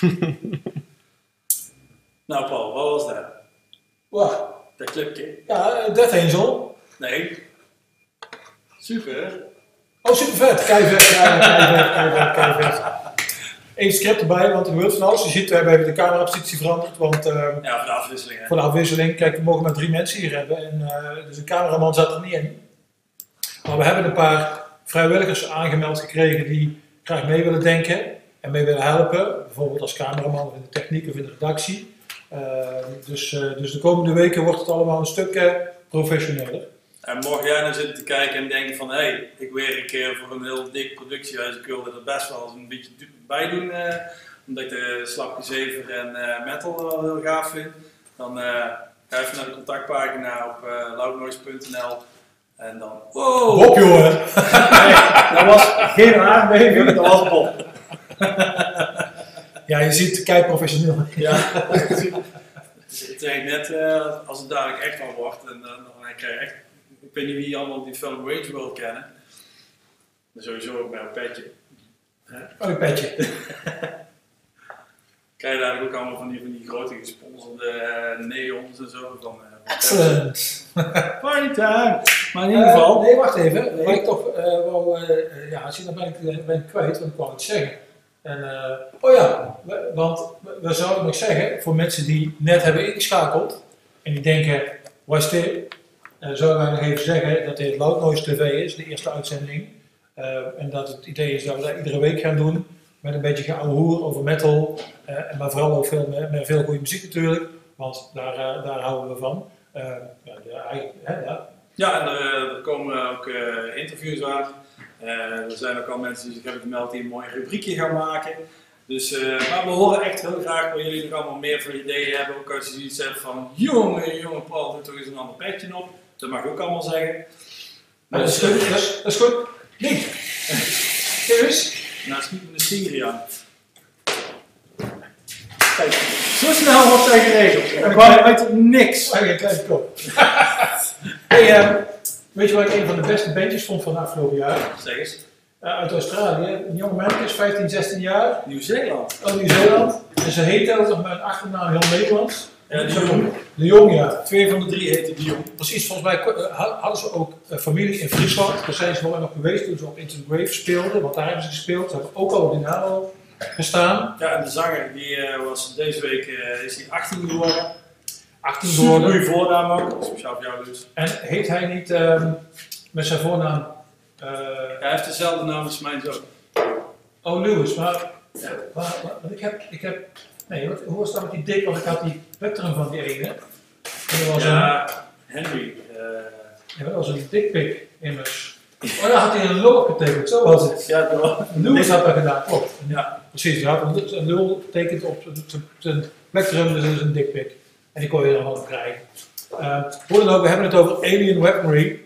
[laughs] nou Paul, wat was dat? Wacht. Dat clipje? Ja, Death Angel. Nee. Super. Oh, super vet. Kei vet, ja, kei vet, kei vet, kei vet. Eén script erbij, want er gebeurt van alles. Je ziet, we hebben even de camerapositie veranderd, want eh, Ja, voor de afwisseling hè. voor de afwisseling, kijk, we mogen maar drie mensen hier hebben. En, eh, dus de cameraman zat er niet in. Maar we hebben een paar vrijwilligers aangemeld gekregen die graag mee willen denken en mee willen helpen. Bijvoorbeeld als cameraman of in de techniek of in de redactie. Eh, dus, eh, dus de komende weken wordt het allemaal een stuk eh, professioneler. En mocht jij nou zitten te kijken en denken van, hé, hey, ik werk voor een heel dik productiehuis, ik wilde er best wel een beetje bij doen, eh, omdat ik de slapje zever en eh, metal wel heel gaaf vind, dan eh, ga even naar de contactpagina op uh, loudnoise.nl en dan, wow, Bob, jongen! [laughs] Dat was geen aardbeving, dat was Bob. [laughs] Ja, je ziet, kijk professioneel. Ja, het is het is echt net eh, als het dadelijk echt al wordt. En dan, dan krijg je echt, ik weet niet wie allemaal die film Rage World kennen. Maar sowieso ook bij een petje. Oh, een petje. [laughs] Krijg je dadelijk ook allemaal van die, van die grote gesponsorde eh, neons en zo. Van, eh, van Excellent. Party time! Maar in ieder geval, Eh, nee, wacht even. Waar ik toch, eh, wou, eh, eh, ja, zie, dan ben ik, eh, ben ik kwijt, want ik wou iets zeggen. En, eh, oh ja, want we, zouden nog zeggen, voor mensen die net hebben ingeschakeld en die denken, waar is dit? Eh, zouden wij nog even zeggen dat dit Loud TV is, de eerste uitzending. Eh, en dat het idee is dat we dat iedere week gaan doen. Met een beetje geouwehoer over metal. maar vooral ook veel, met, veel goede muziek natuurlijk. Want daar, daar houden we van. Ja, ja, ja, en er, komen ook interviews aan. Eh, er zijn ook al mensen die zich hebben gemeld die een mooi rubriekje gaan maken. Dus, eh, maar we horen echt heel graag wat jullie nog allemaal meer voor ideeën hebben. Ook als je iets hebt van, jongen, jongen Paul, doe toch eens een ander petje op. Dat mag ik ook allemaal zeggen. Maar dat is goed, dat is, dat is goed. Kijk eens. Nou, schiet me de serie aan. Kijk, zo snel wordt zij geregeld. Er kwam uit niks. Oh, je kleine kop. hey, eh, weet je wat ik een van de beste bandjes vond van afgelopen jaar? Zeg eens, Eh, uit Australië. Een jonge man is 15, 16 jaar. Nieuw-Zeeland. Uit Nieuw-Zeeland. En ze heet ook met een achternaam heel Nederlands. Ja, de Jong. De Jong, ja. Twee van de drie heette Dion. Precies, volgens mij eh, ha- hadden ze ook eh, familie in Friesland. Daar zijn ze nog nog geweest toen ze op Into the Grave speelden. Want daar hebben ze gespeeld. Ze hebben ook al die naam gestaan. Ja, en de zanger die was deze week is hij 18 geworden. 18 Super woorden. goede voornaam ook, speciaal voor jou dus. En heet hij niet ehm, met zijn voornaam eh Hij heeft dezelfde naam als mijn zoon. Oh Lewis, maar, Ja. maar, maar- want ik heb, ik heb, nee, wat, hoe was dat met die dik, want ik had die spectrum van die ene. En was, een, Ja, Henry. eh, ja, dat was een dikpik immers. Oh, daar had hij een lul getekend, zo was het. ja, dat was- Lewis had dat gedaan, klopt. Ja. Precies, hij had een, lul getekend op zijn- spectrum, dus dat is een dikpik. En die kon je dan wel krijgen. Uh, hoe dan ook, we hebben het over Alien Weaponry.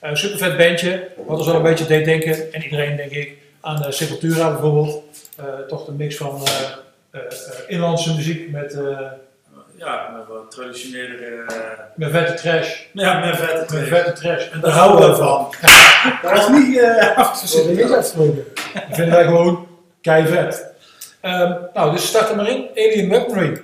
Eh, Een super vet bandje, wat ons wel een beetje deed denken, en iedereen denk ik, aan de Sepultura bijvoorbeeld. Eh, toch de mix van eh, eh, eh, inlandse muziek met, eh, ja, met wat traditionele. eh, met vette trash. ja, met vette Met twee. vette trash. En Daar houden we van. [laughs] Dat was niet eh [laughs] is afgesproken. niet afgesproken. Dat vinden wij gewoon kei vet. Ehm, nou, dus start er maar in. Alien Weaponry.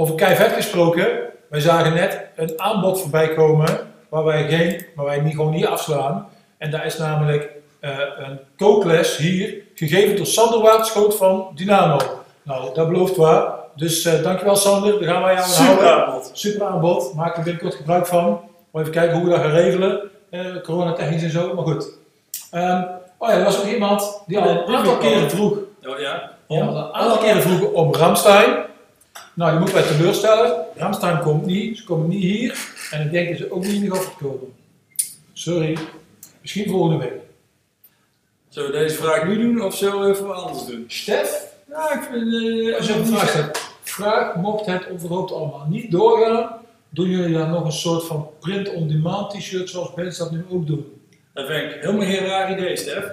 Over kei vet gesproken, wij zagen net een aanbod voorbij komen waar wij, geen, waar wij niet, gewoon niet afslaan. En daar is namelijk eh, een kookles hier, gegeven door Sander Waterschoot van Dynamo. Nou, dat belooft waar. Dus eh, dankjewel Sander, daar gaan wij aan Super houden. aanbod. Super aanbod, maak er binnenkort gebruik van. Maar even kijken hoe we dat gaan regelen, eh, coronatechnisch en zo, maar goed. Ehm, oh ja, er was ook iemand die al een aantal keren vroeg Oh ja? ja, een aantal keren vroegen om Ramstein. Nou, die moeten wij teleurstellen. Ramstein komt niet, ze komen niet hier. En ik denk dat ze ook niet in de Goffert komen. Sorry. Misschien volgende week. Zullen we deze vraag nu doen of zullen we even wat anders doen? Stef, Ja, ik vind... eh, als je een vraag stelt. Vraag, mocht het overhoopt allemaal niet doorgaan, doen jullie dan nog een soort van print-on-demand t-shirt zoals mensen dat nu ook doen? Dat vind ik helemaal geen raar idee, Stef.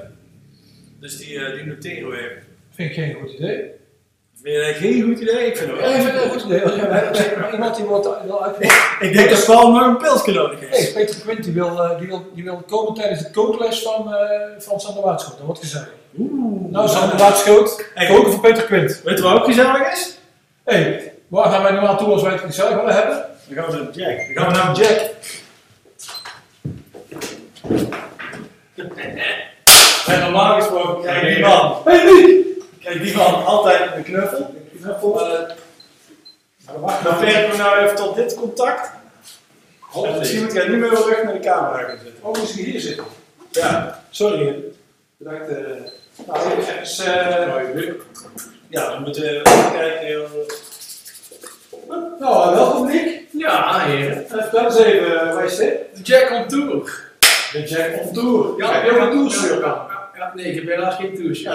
Dus die, eh, die noteren we even. Vind ik geen goed idee. Vind je dat geen goed idee? Ik vind het wel. Ja, ik vind het een goed idee. Als jij- maar Iemand die wordt wel uit. Ik denk dat Paul nog een pilsje nodig heeft. Peter Quint die wil, eh, die, wil, die wil komen tijdens de kookles van, eh van Sander Waterschoot. Dat wordt gezegd. Oeh. Nou, Sander Waterschoot, Hey. koken voor Peter Quint. Weet je wat ook gezellig is? Hé, hey, waar gaan wij normaal toe als wij het gezellig willen hebben? Dan gaan we naar Jack. Dan gaan we naar Jack. En normaal gesproken krijgt die man, hey, wie? Krijgt die man altijd een knuffel. Knuffel. Maar dat beperken we nou even tot dit contact. En misschien moet jij niet meer terug naar de camera gaan zitten. Oh, hij hier zitten? Ja, Sorry. Bedankt. eh nou, eens, eh, ja dan moeten we even kijken. eh, nou, welkom Nick. Ja, heer. Eh, Vertel eens even, waar is dit? Jack on tour. De Jack on Tour. Ja, Heb je ook een tour ja. nee, ik heb helaas geen tours. Ja.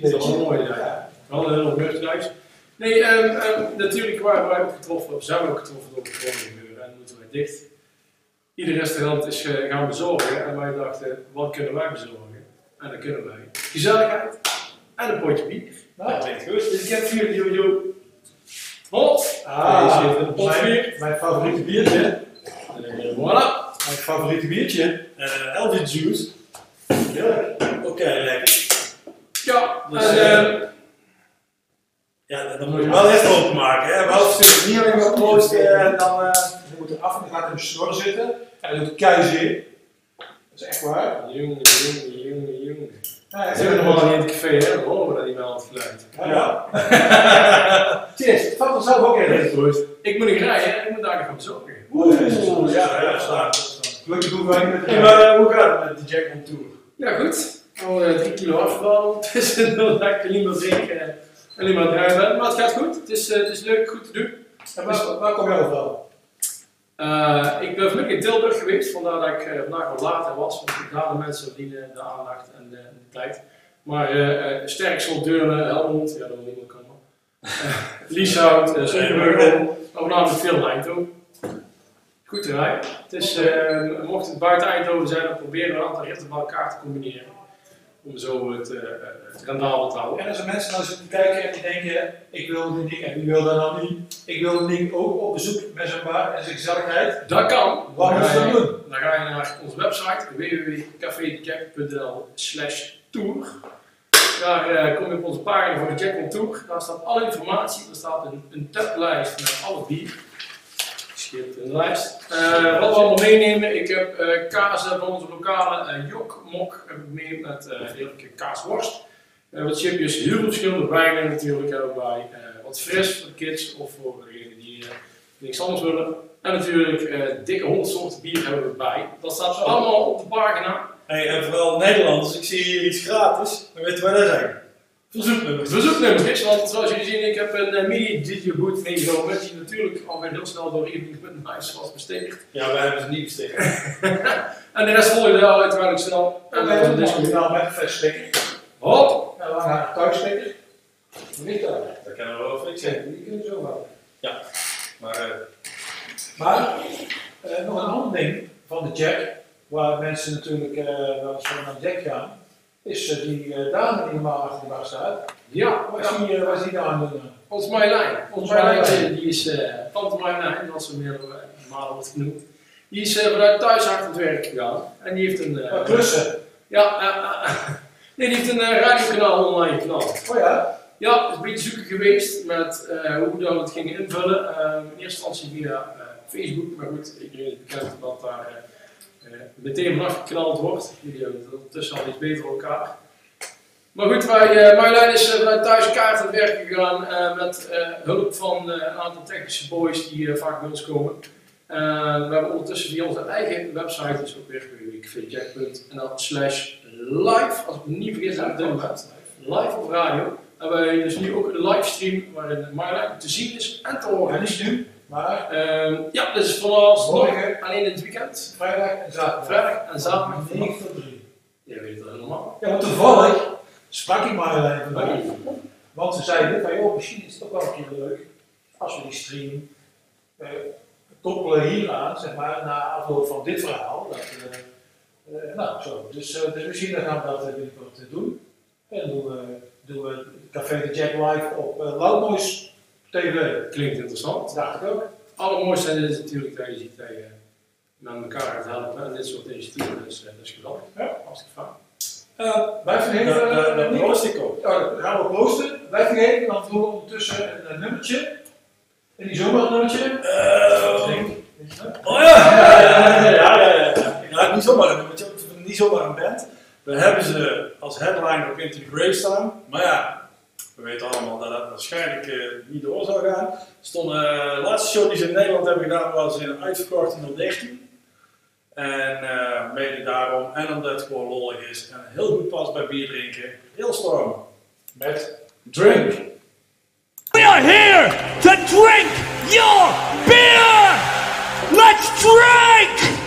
Dat is wel mooi, ja. Wel een hele merchandise. Nee, ehm, ehm, natuurlijk waren wij ook getroffen, of zijn we ook getroffen door coronagebeuren en moeten wij dicht. Ieder restaurant is eh, gaan bezorgen en wij dachten, wat kunnen wij bezorgen? En dan kunnen wij gezelligheid en een potje bier. Nou, dat klinkt goed. Dus ik heb voor jullie, joh, joh. Hot! Ah, Hier een pot bier. mijn, favoriete biertje. Weer, voilà. Mijn favoriete biertje. Elvis Juice. Heerlijk. Oké, lekker. Ja, Dus, en, eh, ehm, Ja, dan moet je wel echt openmaken. Hè? Wel stuk niet alleen maar proosten en dan... eh, Je moet er af en toe gaat in de snor zitten. En dat doet keizeer. Dat is echt waar. Jongen, jongen, jongen, jongen. Ja, We zitten nog wel in het café, hè? Dan horen we dat niet meer aan het geluid. Ja. Cheers. [laughs] Vat er zelf ook in. Proost. Ik moet nog rijden, ik moet daar nog gaan bezorgen. Oeh, ja, ja, staan. Gelukkig hoeven wij niet met Hey, maar eh, hoe gaat het met de Jack on Tour? Ja, goed. Al eh, drie kilo afgevallen. Tussendoor [laughs] dat ik niet meer drinken en alleen maar druiven. Maar het gaat goed. Het is, eh, het is leuk, goed te doen. En waar, waar kom jij overal? Eh, ik ben vlug in Tilburg geweest, vandaar dat ik eh, vandaag wat later was. Want daar de mensen verdienen de aandacht en de, de tijd. Maar uh, Sterksel, Deurne, Helmond, ja, daar wil niemand komen. Uh, Lieshout, uh, maar voornamelijk veel Eindhoven. Goed te rijden. Het is, uh, mocht het buiten Eindhoven zijn, dan proberen we een aantal ritten bij elkaar te combineren. Om zo het, uh, het rendabel te houden. En als er mensen nou zitten kijken en die denken, ik wil die ding en wie wil dat nou niet? Ik wil ding ook op bezoek met zijn bar en zijn gezelligheid. Dat kan. Wat moet je dan doen? Dan ga je naar onze website www.cafedejack.nl slash tour. Daar uh, kom je op onze pagina voor de Jack on Tour. Daar staat alle informatie. Er staat een, een tablijst met alle bier. Uh, wat we allemaal meenemen. Ik heb uh, kazen van onze lokale. Heb ik mee met heerlijke kaasworst. wat chipjes, heel veel verschillende wijnen natuurlijk hebben we bij. wat fris voor de kids of voor degenen die niks anders willen. En natuurlijk dikke 100 soorten bier hebben we bij. Dat staat allemaal op de pagina. Hey, en vooral Nederlanders, ik zie hier iets gratis. Dan weten wij dat zijn. Verzoeknummers. Verzoeknummers, want zoals jullie zien, ik heb een uh, mini DJ-boot meegenomen, die natuurlijk alweer heel snel door evening.nice was besteed. Ja, wij hebben ze niet besteed. [laughs] en de rest volgde al uiteraard snel. En dan hebben we dus nou met een festikker. Hop! En dan gaan we thuissticker. Niet daar. Dat kunnen we wel fixen. Die kunnen we zo houden. Ja. Maar, uh, maar uh, nog een ander ding van de Jack, waar mensen natuurlijk uh, wel eens van naar Jack gaan is uh, die uh, dame die normaal achter de bar staat. Ja, waar is die, uh, waar is die dame dan? Ons Marjolein. Ons Marjolein, die is uh, tante Marjolein, zoals ze meer malen wordt genoemd. Die is vanuit thuis hard aan het werk gegaan. En die heeft een... Uh, klussen? Ja, nee, die heeft een radiokanaal, online kanaal. Oh ja? Ja, het is een beetje zoeken geweest met hoe we dat gingen invullen. in eerste instantie via Facebook, maar goed, iedereen is bekend dat daar uh, meteen vanaf geknald wordt. Jullie hebben het ondertussen al iets beter elkaar. Maar goed, wij, uh, Marjolein is uh, vanuit thuis kaart aan het werk gegaan uh, met hulp van een aantal technische boys die vaak bij ons komen. we hebben ondertussen via onze eigen website, dus ook weer www.jack.nl slash live, als ik me niet vergis heb, live op radio. Hebben wij dus nu ook een livestream waarin Marjolein te zien is en te horen. En niet nu, maar uh, ja, dus morgen alleen in het weekend. Vrijdag en zaterdag. Vrijdag en zaterdag. 9 tot 3. Jij weet het helemaal. Ja, want toevallig sprak ik Marjolein vandaag. Want ze zeiden van, joh, misschien is het ook wel een keer leuk als we die stream uh, koppelen hier aan, zeg maar, na afloop van dit verhaal. Dat, uh, uh, nou, zo. Dus, dus misschien gaan we dat binnenkort doen. En dan doen we, doen we Café de Jack live op uh, TV. Klinkt interessant. Dacht ik ook. Allermooiste is natuurlijk dat je ziet dat je met elkaar gaat helpen en dit soort initiatieven, dus dat is geweldig. Ja. Hartstikke fijn. Uh, wij vergeten... Uh, uh, proost ik op. Ja, dan gaan we proosten. Wij vergeten, dan doen we ondertussen een, een nummertje. En die zomaar een nummertje. oh ja! Ja, ja, ja. ja, ja, ja. ja niet zomaar een nummertje, niet zomaar een band. We hebben ze als headliner op Into the Grave staan. Maar ja, we weten allemaal dat dat waarschijnlijk uh, niet door zou gaan. Stond, uh, de laatste show die ze in Nederland hebben gedaan was in uitverkocht in 019. En uh, mede daarom, en omdat het gewoon lollig is en heel goed past bij bier drinken, heel storm met Drink. We are here to drink your beer! Let's drink!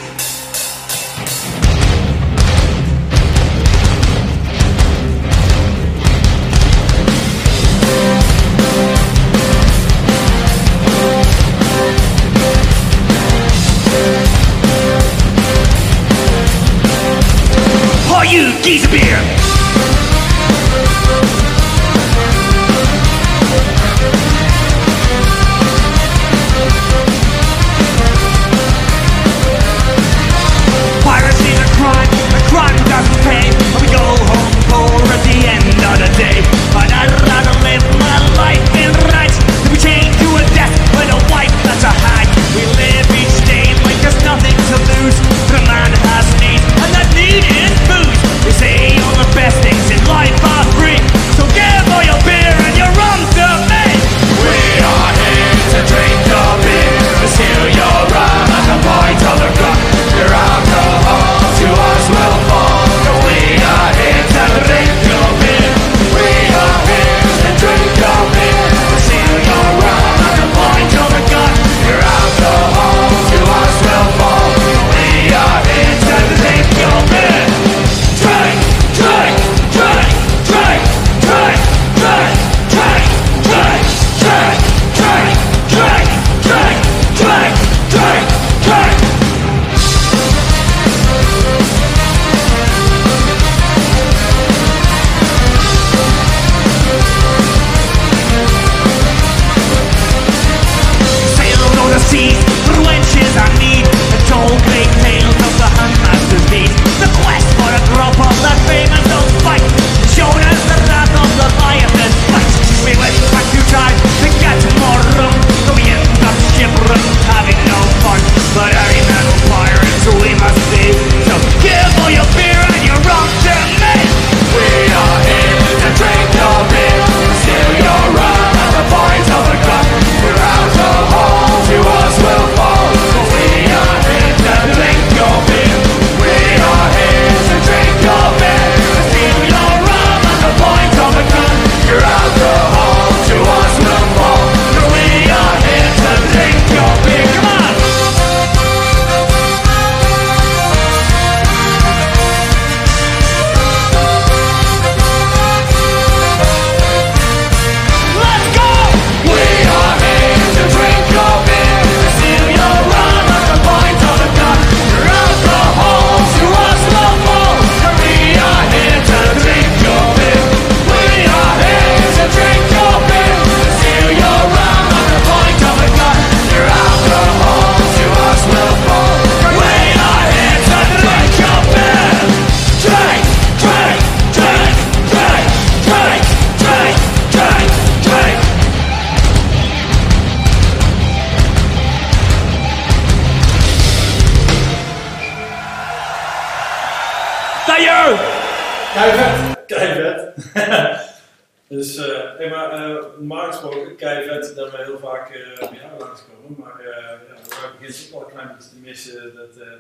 Heel vaak eh jou langskomen. Maar ja, daar begint ook wel een klein beetje te missen. Dat, eh,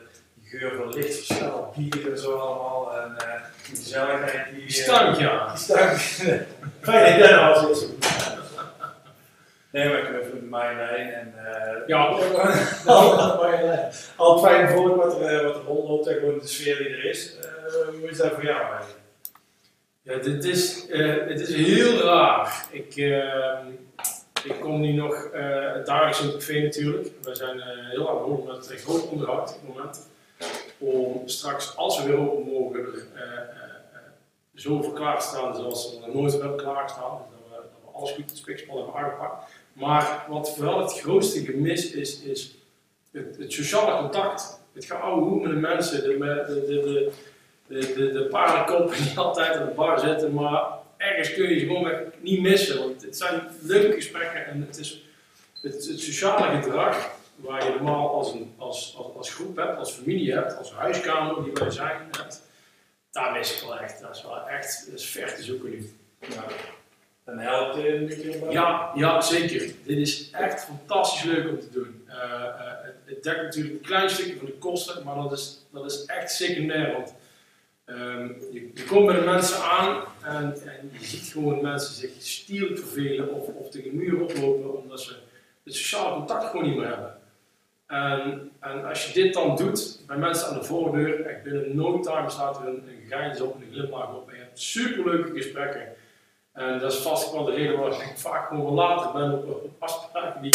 geur van lichtverschil, bier en zo allemaal. En eh die gezelligheid. Die, Die stank, ja. Die stank. [laughs] Fijn dat nou al zit. Nee, maar ik ben mij heen en Ja. Altijd fijn voor wat er, wat er rondloopt en gewoon de sfeer die er is. Hoe is dat voor jou eigenlijk? Ja, dit is, het is heel raar. Ik, eh, ik kom nu nog eh dagelijks in het café natuurlijk. We zijn eh, heel aan hand met een groot onderhoud op het moment. Om straks, als we weer open mogen, eh, zo te staan zoals we nooit hebben klaarstaan. Dus dat, we, dat we alles goed in spikspel hebben aangepakt. Maar wat vooral het grootste gemis is, is het, het sociale contact. Het geouwe hoe met de mensen, de, de, de, de, de, de, de die altijd aan de bar zitten, maar ergens kun je gewoon niet missen. Want het zijn leuke gesprekken en het is het, het sociale gedrag waar je normaal als, een, als, als, als groep hebt, als familie hebt, als huiskamer die wij zijn hebt. Daar mis ik wel echt. Dat is wel echt dat is ver te zoeken nu. Ja. En helpt je een beetje bij? Ja, ja, zeker. Dit is echt fantastisch leuk om te doen. Eh, eh, het, het dekt natuurlijk een klein stukje van de kosten, maar dat is, dat is echt secundair. Want ehm, je, je komt bij de mensen aan en, en je ziet gewoon mensen zich stierlijk vervelen of, of tegen de muur oplopen omdat ze het sociale contact gewoon niet meer hebben. En, en als je dit dan doet bij mensen aan de voordeur, echt binnen no time staat er een, een grijns op en een glimlach op en je hebt superleuke gesprekken. En dat is vast wel de reden waarom ik vaak gewoon later ben op, op afspraken die,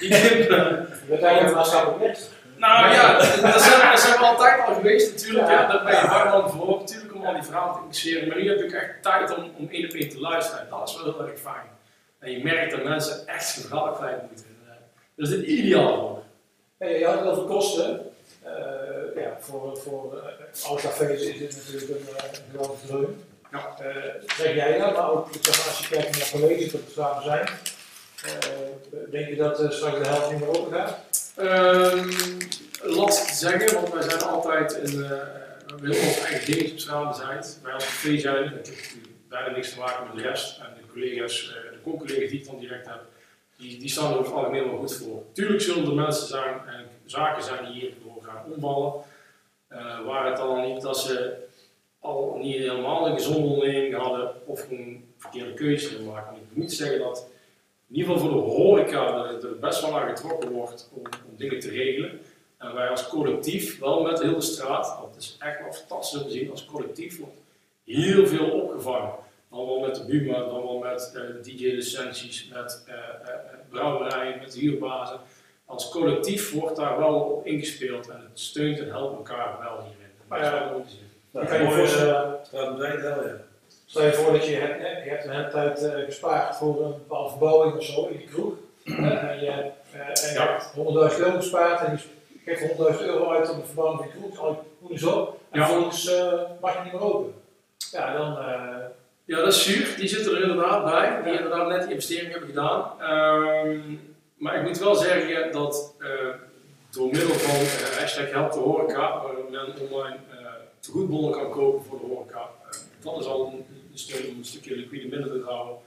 die [laughs] Dat eigenlijk een maatschappelijk. Nou ja, dat zijn, dat zijn we altijd al geweest natuurlijk, ja, daar ben je barman voor, natuurlijk om al die verhalen te interesseren, maar nu heb ik echt tijd om, om één op één te luisteren. Dat is wel heel erg fijn. En je merkt dat mensen echt zijn verhaal kwijt moeten. Eh, dit is ideaal voor. Hey, je had het over kosten. Eh, ja, voor, voor eh, alle cafés is dit natuurlijk een, een grote dreun. Ja. Zeg jij dat, maar ook als je kijkt naar colleges dat er samen zijn. denk je dat straks de helft niet meer open gaat? Ehm, lastig te zeggen, want wij zijn altijd een, eh, we heel ons eigen dingetje op. Wij als café zijn, heeft natuurlijk bijna niks te maken met de rest. En de collega's, eh, de con-collega's die ik dan direct heb, die, die staan er over het algemeen goed voor. Tuurlijk zullen er mensen zijn en zaken zijn die hierdoor gaan omvallen. Eh, waar het dan niet dat ze al niet helemaal een gezonde onderneming hadden of gewoon verkeerde maken. Maar ik moet zeggen dat in ieder geval voor de horeca dat er best wel naar getrokken wordt om, om dingen te regelen. En wij als collectief, wel met heel de straat, dat is echt wel fantastisch om te zien, als collectief wordt heel veel opgevangen. Dan wel met de Buma, dan wel met eh, DJ-licenties, met eh, eh, eh, brouwerijen, met huurbazen. Als collectief wordt daar wel op ingespeeld en het steunt en helpt elkaar wel hierin. Dat is wel mooi te zien. Je kan je voorstellen, Dat blijkt wel, ja. Stel je voor dat je, hebt, je hebt een hele tijd eh, gespaard voor een bepaalde verbouwing of zo in je kroeg. Eh, en je, eh, en je Ja. hebt 100.000 euro gespaard en je geeft 100.000 euro uit op de verbouwing van je kroeg. Al je op en Ja. vervolgens eh, mag je niet meer open. Ja, dan... eh, Ja, dat is zuur. Die zitten er inderdaad bij. Die inderdaad net die investering hebben gedaan. Ehm, maar ik moet wel zeggen dat eh, door middel van eh, hashtag help de horeca, waar men online eh tegoedbonnen kan kopen voor de horeca, eh, dat is al een steun om een stukje liquide middelen te houden.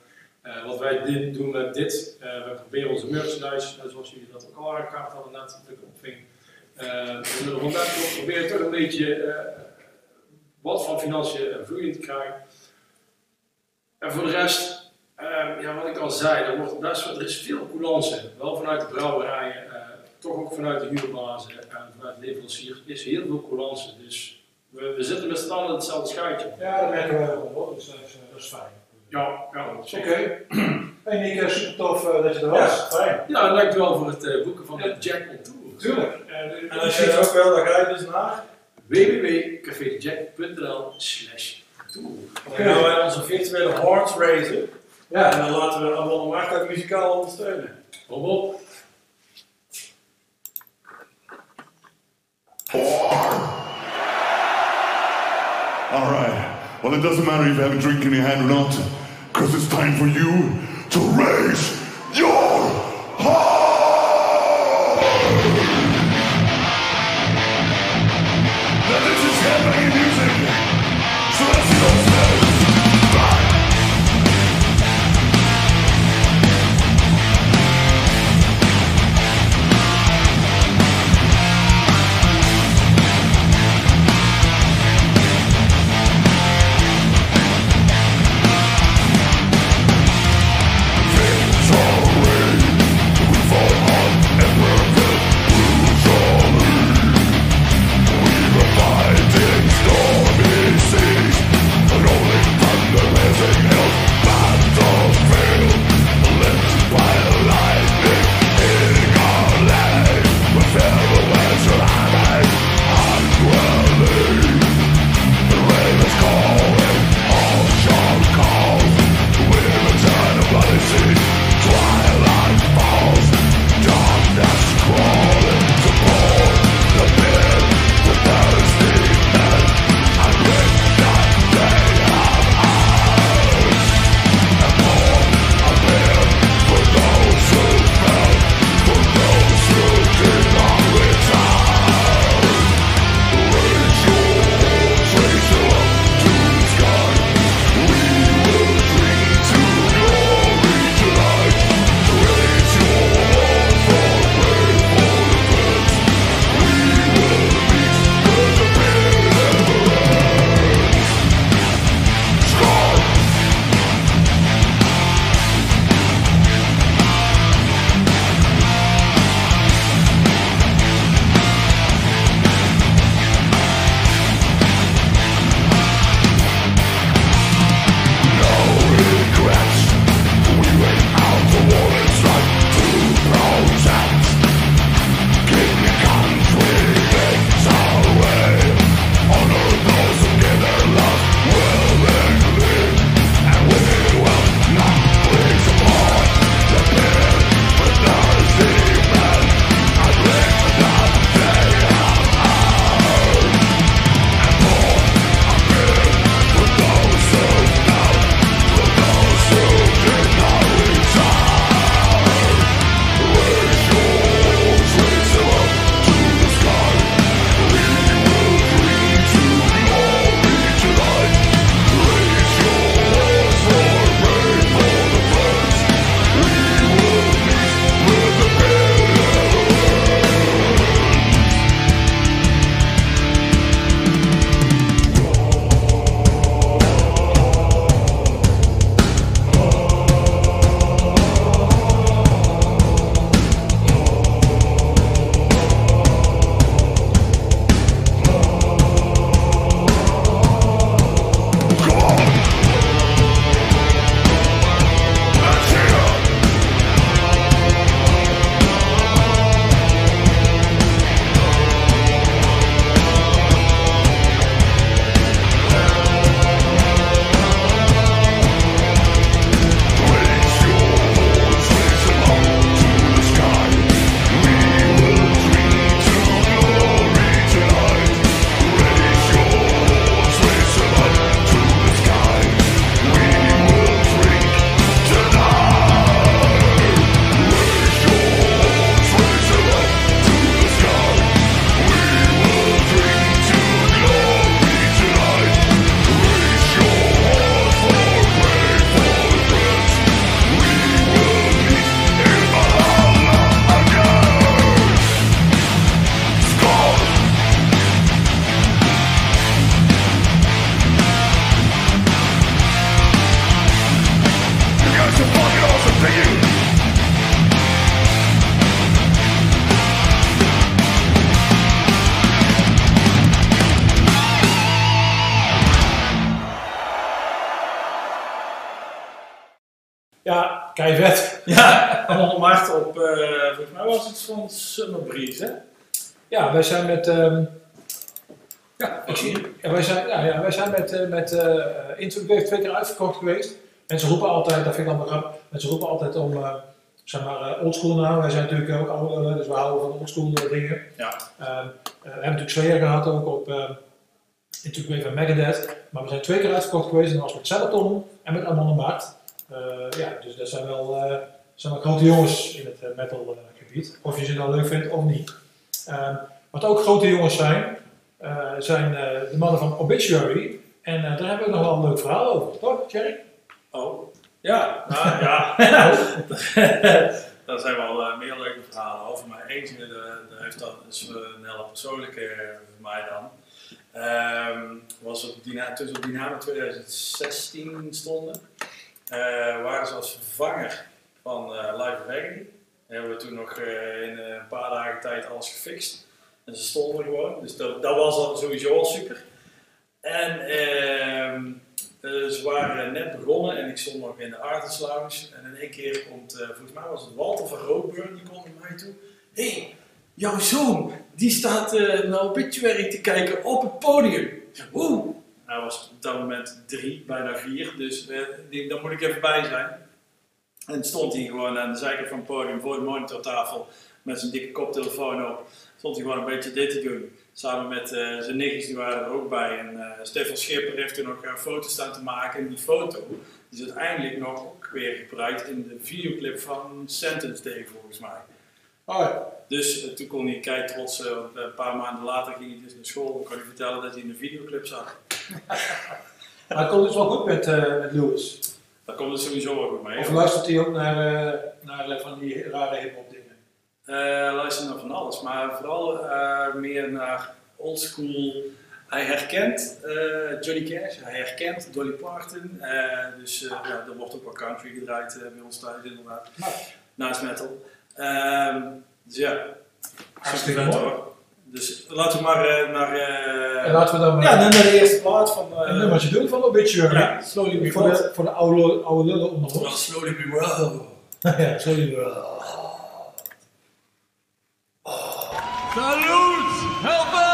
Eh, wat wij dit doen met dit, eh, we proberen onze merchandise, eh, zoals jullie dat ook al aangekaart hadden net, dat ik middel van dat proberen toch een beetje wat van financiën vloeiend te krijgen. En voor de rest, ja, wat ik al zei, er, wordt er is veel coulance. Wel vanuit de brouwerijen, toch ook vanuit de huurbazen en vanuit de leveranciers is heel veel coulance. Dus we, we zitten met z'n allen in hetzelfde schuitje. ja, dat merken wij wel hoor, dus dat is, dat is fijn. Ja, ja, Oké. zeker. Hey Nick, eh, super tof eh, dat je er was. fijn. Ja, en dankjewel voor het eh, boeken van de Jack on Tour. Tuurlijk. Eh, En als je het ook wil, dan ga je dus naar. www.cafedejack.nl slash tour. Dan gaan wij onze virtuele horns raisen. Ja, En dan laten we allemaal ook muzikaal ondersteunen. Hop hop. All right. Well, it doesn't matter if you have a drink in your hand or not, because it's time for you to raise wij zijn met... ehm, Ja, ik zie, ja, wij zijn, ja, ja, wij zijn met, eh met eh Interview heeft twee keer uitverkocht geweest. Mensen roepen altijd, dat vind ik allemaal grappig, mensen roepen altijd om, eh, zeg maar, eh, oldschool nou. Wij zijn natuurlijk ook ouder, dus we houden van oldschool eh, dingen. Ja. Ehm, eh, we hebben natuurlijk Slayer gehad ook op uh, Interview van Megadeth. Maar we zijn twee keer uitverkocht geweest en dat was met Cellaton en met Markt. Eh, ja, dus dat zijn wel, eh, zijn wel grote jongens in het eh, metal eh, gebied. Of je ze nou leuk vindt of niet. Wat ook grote jongens zijn, eh, zijn eh, de mannen van Obituary. En eh, daar hebben we nog wel een leuk verhaal over, toch, Jerry? Oh, ja, nou ja. [laughs] Daar zijn wel meer leuke verhalen over. Maar eentje, daar heeft dat is een hele persoonlijke voor mij dan. Ehm, was op Dina, ze op Dynamo 2016 stonden, waren ze als vervanger van Live Agony. Hebben we toen nog in een paar dagen tijd alles gefixt. En ze stonden gewoon. Dus dat, was al sowieso al super. En ehm, eh, ze waren net begonnen en ik stond nog in de Lounge. En in één keer komt, eh, volgens mij was het Walter van Roodburn, die komt naar mij toe. Hé, hey, jouw zoon, die staat eh naar Obituary te kijken op het podium. Oeh. Hij was op dat moment drie, bijna vier, dus eh, daar moet ik even bij zijn. En stond hij gewoon aan de zijkant van het podium voor de monitortafel met zijn dikke koptelefoon op. Stond hij gewoon een beetje dit te doen. Samen met eh, zijn nichtjes, die waren er ook bij. En eh, Stefan Schipper heeft er nog een foto staan te maken. En die foto die is uiteindelijk nog ook weer gebruikt in de videoclip van Sentence Day, volgens mij. Oh ja. Dus eh, toen kon hij kei trots, eh, want, eh, een paar maanden later ging hij dus naar school. Dan kon hij vertellen dat hij in de videoclip zat. [laughs] Maar komt dus wel goed met, eh met Lewis. Daar komt het sowieso wel goed mee. Of luistert hij ook naar, eh, naar eh, van die rare hip-hop Eh, luister naar van alles, maar vooral eh, meer naar oldschool. Hij herkent eh, Johnny Cash, hij herkent Dolly Parton. dus ja, er wordt ook wel country gedraaid bij ons thuis inderdaad. Nou. Naast metal. Ehm, dus ja, Hartstikke mooi. hoor. Dus laten we maar naar... En laten we dan maar ja, naar de eerste plaat van... eh, een nummertje doen van Obituary. Ja, Slowly Voor de, voor de oude, oude lullen onder ons. Slowly We Roll. [laughs] ja, sorry. eh. Salute! Help us!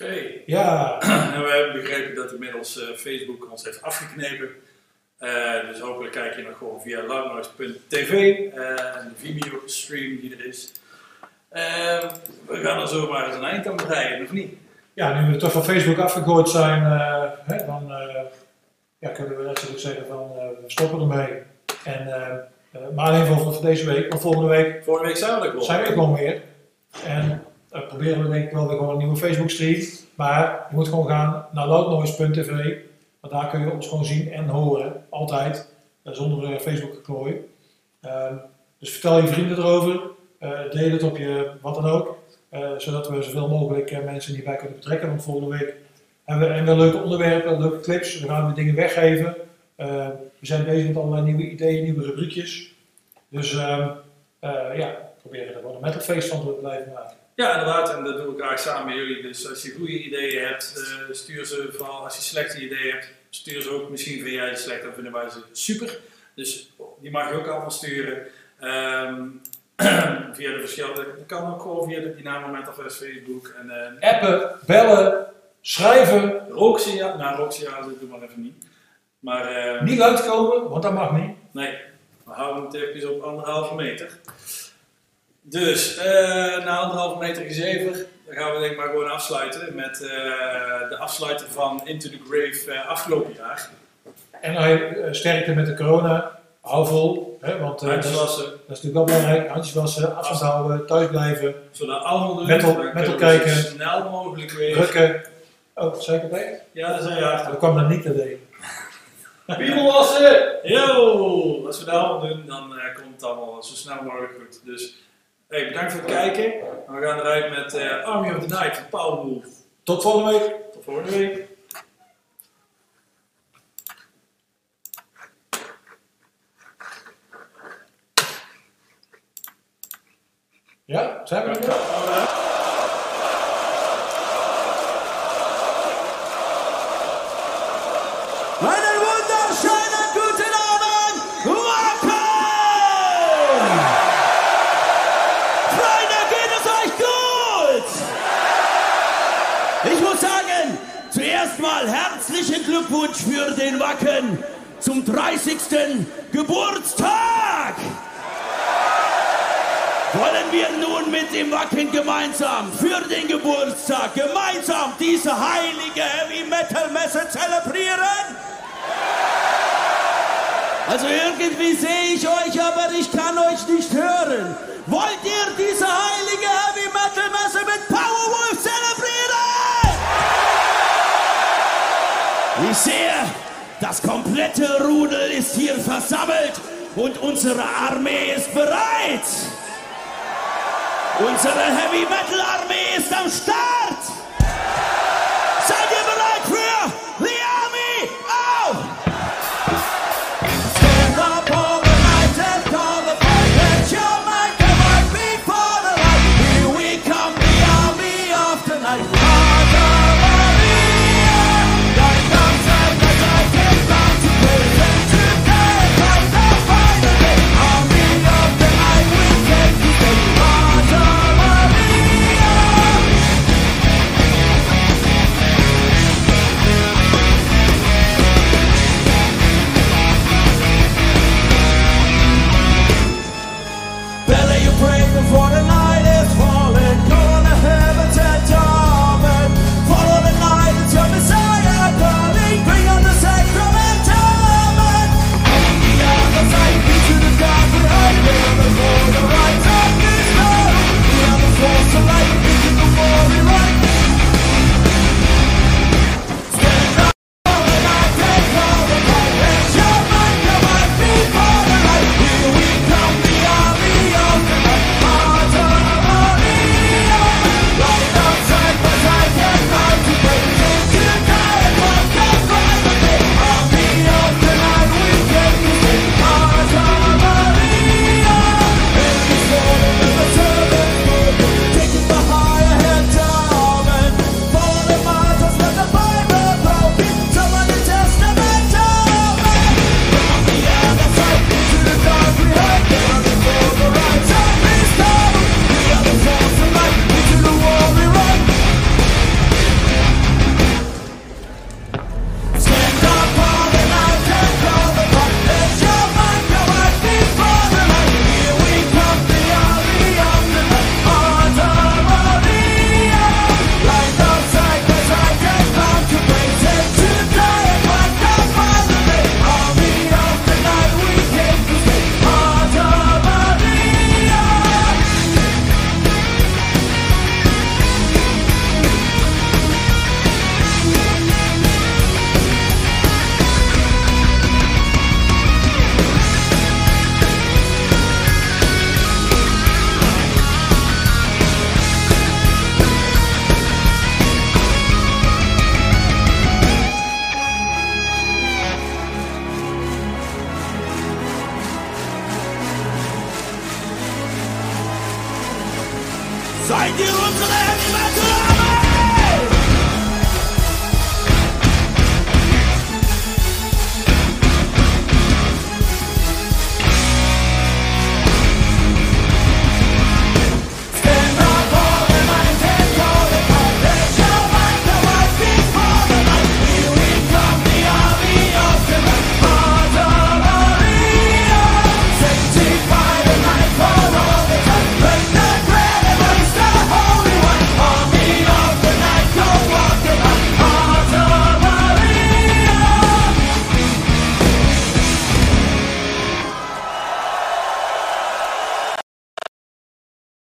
Oké. Ja, [clears throat] En we hebben begrepen dat inmiddels eh, Facebook ons heeft afgeknepen. Eh, dus hopelijk kijk je nog gewoon via loudnoise.tv eh, en de Vimeo stream die er is. We gaan er zomaar eens een eind aan breien, of niet? ja, nu we toch van Facebook afgegooid zijn, hè, dan ja, kunnen we goed zeggen van we stoppen ermee. En, maar alleen voor, voor deze week, maar volgende week Vorige week zijn we er gewoon. zijn we er gewoon weer. En proberen we denk ik wel weer gewoon een nieuwe Facebook stream. Maar je moet gewoon gaan naar loudnoise.tv. Want daar kun je ons gewoon zien en horen. Altijd. eh, zonder eh, Facebook geklooi. Ehm, dus vertel je vrienden erover. eh, deel het op je wat dan ook. zodat we zoveel mogelijk mensen hierbij kunnen betrekken. Want volgende week hebben we en wel leuke onderwerpen, leuke clips. We gaan weer dingen weggeven. Eh, we zijn bezig met allerlei nieuwe ideeën, nieuwe rubriekjes. Dus ehm, eh, ja, proberen er gewoon een metalfeest van te blijven maken. Ja, inderdaad, en dat doen we graag samen met jullie. Dus als je goede ideeën hebt, eh, stuur ze vooral. Als je slechte ideeën hebt, stuur ze ook. Misschien vind jij ze slecht, dan vinden wij ze super. Dus die mag je ook allemaal sturen. Ehm, [clears throat] via de verschillende, dat kan ook gewoon via de Dynamo Metalfest Facebook. En eh Appen, bellen, schrijven, Roxia, nou Roxia, dat doen we maar even niet. Maar eh, niet uitkomen, want dat mag niet. nee, we houden het even op anderhalve meter. Dus, eh, na anderhalve meter gezever, dan gaan we denk ik maar gewoon afsluiten met eh, de afsluiter van Into the Grave eh, afgelopen jaar. En hij sterkte met de corona. Hou vol, hè, want dat, is, dat is natuurlijk wel belangrijk. Handjes wassen, afstand houden, thuis blijven, zodat allemaal doen. Kunnen we kijken. Zo snel mogelijk weer. drukken. Oh, zeker bij? Ja, dat zijn je achter. Dat kwam dan niet te deden. Piemel wassen! Yo! Als we dat allemaal doen, dan komt het allemaal zo snel mogelijk goed. Dus hey, bedankt voor het kijken. En we gaan eruit met eh, Army of the Night van Powerwolf. Tot volgende week. Tot volgende week. Ja, zijn we er Glückwunsch für den Wacken zum 30. Geburtstag! Wollen wir nun mit dem Wacken gemeinsam für den Geburtstag gemeinsam diese heilige Heavy Metal Messe zelebrieren? Also irgendwie sehe ich euch, aber ich kann euch nicht hören. Wollt ihr diese heilige Heavy Metal Messe mit Powerwolf Ich sehe, das komplette Rudel ist hier versammelt und unsere Armee ist bereit. Unsere Heavy Metal Armee ist am Start.